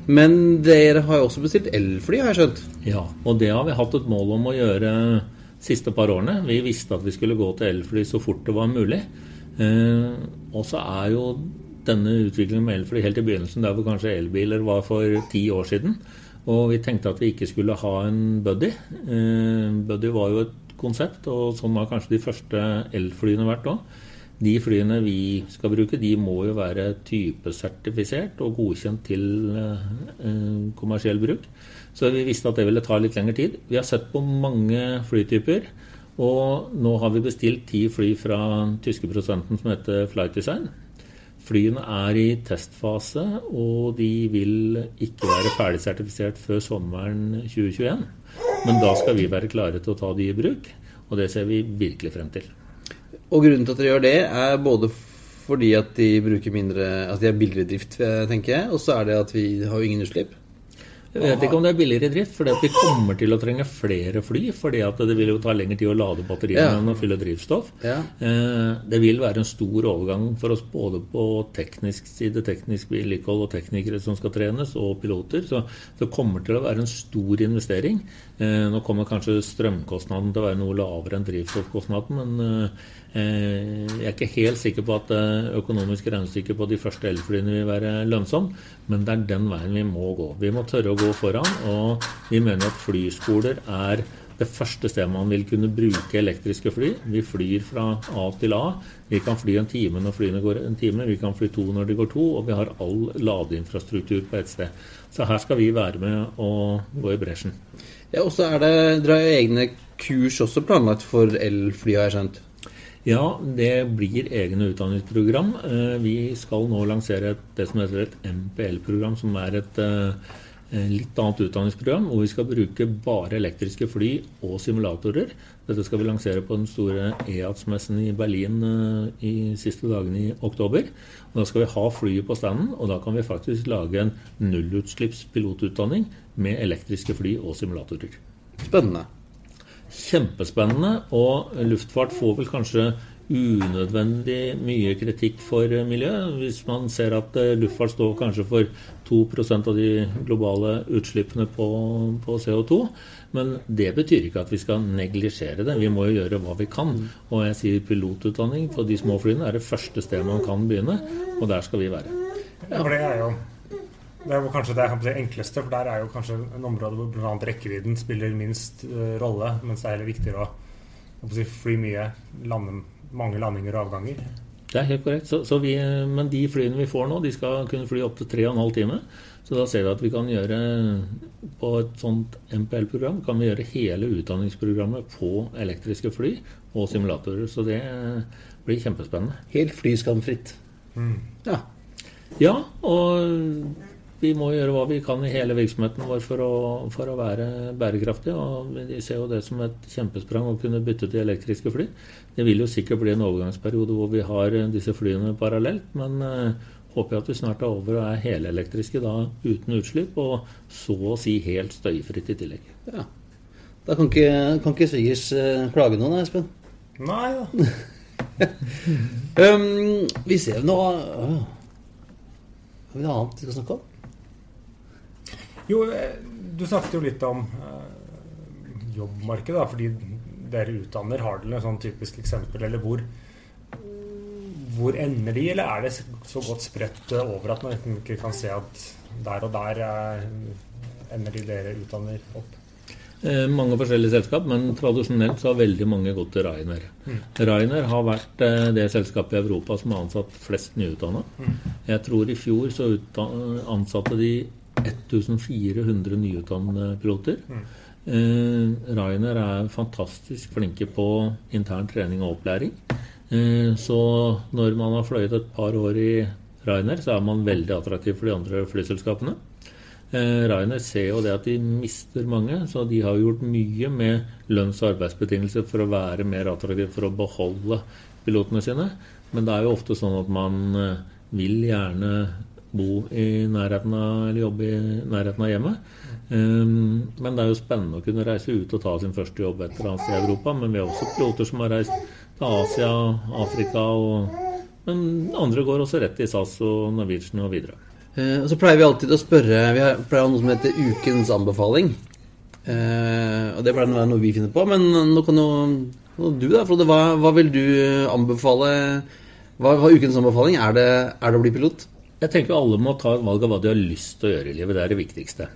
Men dere har jo også bestilt elfly, har jeg skjønt. Ja, og det har vi hatt et mål om å gjøre de siste par årene. Vi visste at vi skulle gå til elfly så fort det var mulig. Eh, og så er jo denne utviklingen med elfly helt i begynnelsen, der hvor kanskje elbiler var for ti år siden. Og vi tenkte at vi ikke skulle ha en buddy. Eh, buddy var jo et konsept, og sånn har kanskje de første elflyene vært òg. De flyene vi skal bruke, de må jo være typesertifisert og godkjent til eh, eh, kommersiell bruk. Så vi visste at det ville ta litt lengre tid. Vi har sett på mange flytyper. Og nå har vi bestilt ti fly fra tyske prosenten som heter Flight Design. Flyene er i testfase, og de vil ikke være ferdig sertifisert før sommeren 2021. Men da skal vi være klare til å ta de i bruk, og det ser vi virkelig frem til. Og grunnen til at dere gjør det, er både fordi at de bruker mindre At de er billigere drift, tenker jeg, og så er det at vi har ingen utslipp. Jeg vet ikke om det er billigere drift, fordi vi kommer til å trenge flere fly. fordi det vil jo ta lengre tid å lade batteriene enn å fylle drivstoff. Ja. Eh, Det vil være en stor overgang for oss både på teknisk side, teknisk vedlikehold og teknikere som skal trenes, og piloter. Så det kommer til å være en stor investering. Eh, Nå kommer kanskje strømkostnaden til å være noe lavere enn drivstoffkostnaden, men eh, jeg er ikke helt sikker på at det økonomiske regnestykket på de første elflyene vil være lønnsom, men det er den veien vi må gå. Vi må tørre å gå foran, og vi mener at flyskoler er det første stedet man vil kunne bruke elektriske fly. Vi flyr fra A til A. Vi kan fly en time når flyene går en time, vi kan fly to når de går to, og vi har all ladeinfrastruktur på ett sted. Så her skal vi være med og gå i bresjen. Ja, og så er det Dere har egne kurs også planlagt for elfly, har jeg skjønt. Ja, det blir egne utdanningsprogram. Eh, Vi skal nå lansere et, det som heter et MPL-program, som er et eh, litt annet utdanningsprogram, hvor vi skal bruke bare elektriske fly og simulatorer. Dette skal vi lansere på den store EATS-messen i Berlin eh, i siste dagene i oktober. Og da skal vi ha flyet på standen, og da kan vi faktisk lage en nullutslippspilotutdanning med elektriske fly og simulatorer. Spennende. Kjempespennende, og luftfart får vel kanskje unødvendig mye kritikk for miljøet. Hvis man ser at eh, luftfart står kanskje for 2 av de globale utslippene på, på CO2. Men det betyr ikke at vi skal neglisjere det. Vi må jo gjøre hva vi kan. Og jeg sier pilotutdanning på de små flyene er det første stedet man kan begynne, og der skal vi være. Ja, for det er jo det er kanskje det, si, enkleste, for der er jo kanskje en område hvor bl.a. rekkevidden spiller minst uh, rolle, mens det er heller viktigere å, å si, fly mye, lande, mange landinger og avganger. Det er helt korrekt. Så, så vi, men de flyene vi får nå, de skal kunne fly opptil 3,5 timer. Så da ser vi at vi kan gjøre på et sånt MPL-program kan vi gjøre hele utdanningsprogrammet på elektriske fly og simulatorer. Så det blir kjempespennende. Helt flyskamfritt. Ja. Ja, og vi må gjøre hva vi kan i hele virksomheten vår for å, for å være bærekraftige. Og vi ser jo det som et kjempesprang å kunne bytte til elektriske fly. Det vil jo sikkert bli en overgangsperiode hvor vi har disse flyene parallelt, men eh, håper jeg at vi snart er over og er helelektriske da uten utslipp, og så å si helt støyfritt i tillegg. Ja. Da kan ikke, kan ikke svigers eh, klage noe, da, Espen. Nei da. Um, vi ser nå øh. Har vi noe annet vi skal snakke om? Jo, eh, du snakket jo litt om eh, jobbmarkedet, da, fordi dere utdanner. Har dere et sånn typisk eksempel, eller hvor hvor ender de, eller er det så godt spredt over at man ikke kan se at der og der eh, ender de dere utdanner opp? Eh, mange forskjellige selskap, men tradisjonelt så har veldig mange gått til Rainer. Mm. Rainer har vært eh, det selskapet i Europa som har ansatt flest nyutdanna. Mm. Jeg tror i fjor så ansatte de 1400 nyutdannede piloter. Mm. Eh, Rainer er fantastisk flinke på intern trening og opplæring. Eh, så når man har fløyet et par år i Rainer, så er man veldig attraktiv for de andre flyselskapene. Eh, Rainer ser jo det at de mister mange, så de har gjort mye med lønns- og arbeidsbetingelser for å være mer attraktiv for å beholde pilotene sine. Men det er jo ofte sånn at man eh, vil gjerne bo i nærheten av, eller jobbe i nærheten av hjemmet. Um, men det er jo spennende å kunne reise ut og ta sin første jobb et eller annet sted i Europa. Men vi har også piloter som har reist til Asia, Afrika og Men andre går også rett i SAS og Norwegian og videre. Eh, så pleier vi alltid å spørre Vi har, pleier å ha noe som heter Ukens anbefaling. Eh, og det pleier å være noe vi finner på. Men nå kan jo du, da, Frode. Hva, hva vil du anbefale? Hva var ukens anbefaling? Er det, er det å bli pilot? Jeg tenker alle må ta et valg av hva de har lyst til å gjøre i livet. Det er det viktigste.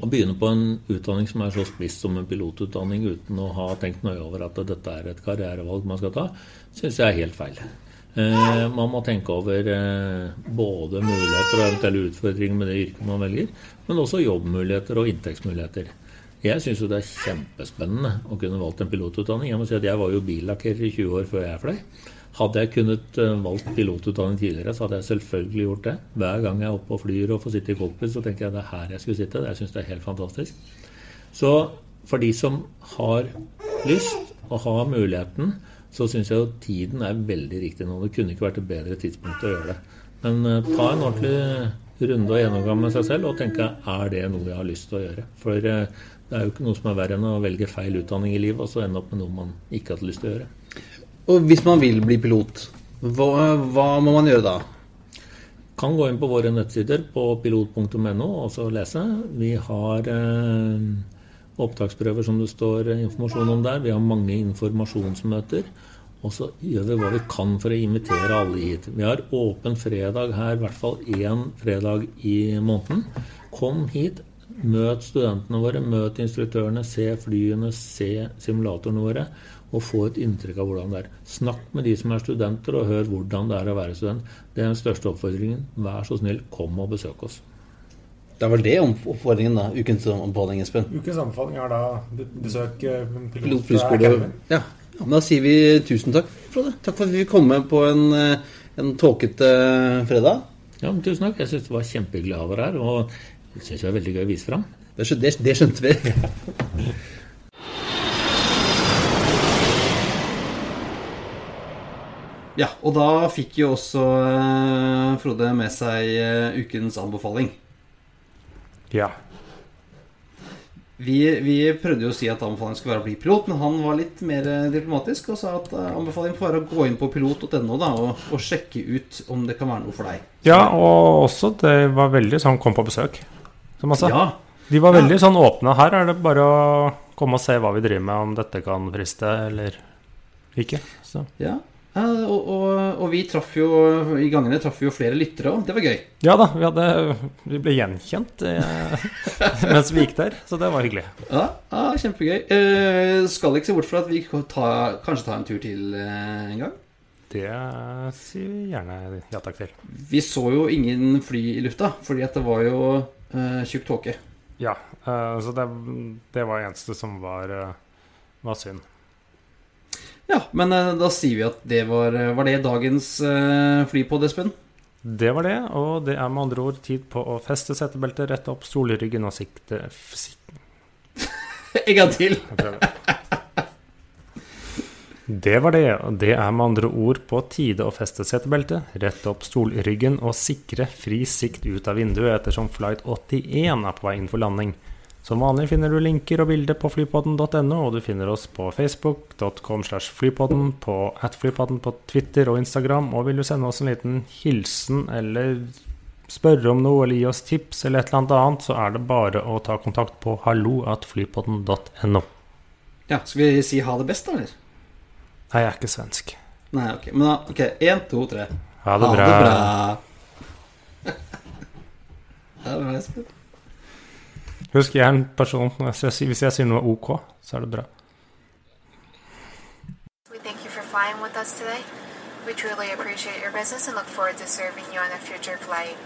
Å begynne på en utdanning som er så spiss som en pilotutdanning uten å ha tenkt nøye over at dette er et karrierevalg man skal ta, syns jeg er helt feil. Eh, man må tenke over eh, både muligheter og eventuelle utfordringer med det yrket man velger, men også jobbmuligheter og inntektsmuligheter. Jeg syns jo det er kjempespennende å kunne valgt en pilotutdanning. Jeg må si at jeg var jo billakkerer i 20 år før jeg fløy. Hadde jeg kunnet eh, valgt pilotutdanning tidligere, så hadde jeg selvfølgelig gjort det. Hver gang jeg er oppe og flyr og får sitte i cockpit, så tenker jeg det er her jeg skulle sitte. Jeg syns det er helt fantastisk. Så for de som har lyst og har muligheten, så syns jeg jo tiden er veldig riktig nå. Det kunne ikke vært et bedre tidspunkt å gjøre det. Men eh, ta en ordentlig runde og gjennomgang med seg selv og tenke er det noe jeg har lyst til å gjøre. For eh, det er jo ikke noe som er verre enn å velge feil utdanning i livet og så ende opp med noe man ikke hadde lyst til å gjøre. Og hvis man vil bli pilot, hva, hva må man gjøre da? Kan gå inn på våre nettsider på pilot.no og så lese. Vi har eh, opptaksprøver som det står informasjon om der. Vi har mange informasjonsmøter. Og så gjør vi hva vi kan for å invitere alle hit. Vi har åpen fredag her, i hvert fall én fredag i måneden. Kom hit, møt studentene våre, møt instruktørene, se flyene, se simulatorene våre. Og få et inntrykk av hvordan det er. Snakk med de som er studenter, og hør hvordan det er å være student. Det er den største oppfordringen. Vær så snill, kom og besøk oss. Det er vel det om- oppfordringen, da. Ukens anbefaling, Espen. Ukens anbefaling er da besøk eh, Pilot Pilot flyskole. Academy. Ja. ja, men da sier vi tusen takk, Frode. Takk for at vi fikk komme på en, eh, en tåkete fredag. Ja, men Tusen takk. Jeg syns det var kjempehyggelig å ha dere her. Og jeg syns det var veldig gøy å vise fram. Det, det, det skjønte vi. Ja, og da fikk jo også eh, Frode med seg eh, ukens anbefaling. Ja. Vi, vi prøvde jo å si at anbefalingen skulle være å bli pilot, men han var litt mer eh, diplomatisk og sa at anbefalingen får være å gå inn på pilot.no og, og sjekke ut om det kan være noe for deg. ja, og også det var veldig sånn kom på besøk, som han sa. Ja, De var veldig sånn åpne. Her er det bare å komme og se hva vi driver med, om dette kan friste eller ikke. Så. ja. Ja, og, og, og vi traff jo I gangene traff vi jo flere lyttere òg. Det var gøy. Ja da, vi, hadde, vi ble gjenkjent eh, mens vi gikk der, så det var hyggelig. Ja, ja Kjempegøy. Eh, skal ikke se bort fra at vi ta, kanskje tar en tur til eh, en gang. Det sier vi gjerne ja takk til. Vi så jo ingen fly i lufta, fordi at det var jo eh, tjukk tåke. Ja, eh, så det, det var eneste som var, eh, var synd. Ja, men eh, da sier vi at det var, var det dagens eh, flypod, Espen. Det var det, og det er med andre ord tid på å feste setebeltet, rette opp stolryggen og sikte En gang til. Det var det. og Det er med andre ord på tide å feste setebeltet, rette opp stolryggen og sikre fri sikt ut av vinduet ettersom flight 81 er på vei inn for landing. Som vanlig finner du linker og bilder på flypodden.no, og du finner oss på facebook.com slash flypodden, på atflypodden på Twitter og Instagram, og vil du sende oss en liten hilsen eller spørre om noe eller gi oss tips eller et eller annet annet, så er det bare å ta kontakt på halloatflypodden.no. Ja, Skal vi si ha det best, da, eller? Nei, jeg er ikke svensk. Nei, ok. Men da, ok. Én, to, tre. Ha det bra. Ha det bra. Ha det bra, Espen. Husk, jeg er en person Hvis jeg, sier noe ok, så er det bra. We truly appreciate your business and look forward to serving you on a future flight.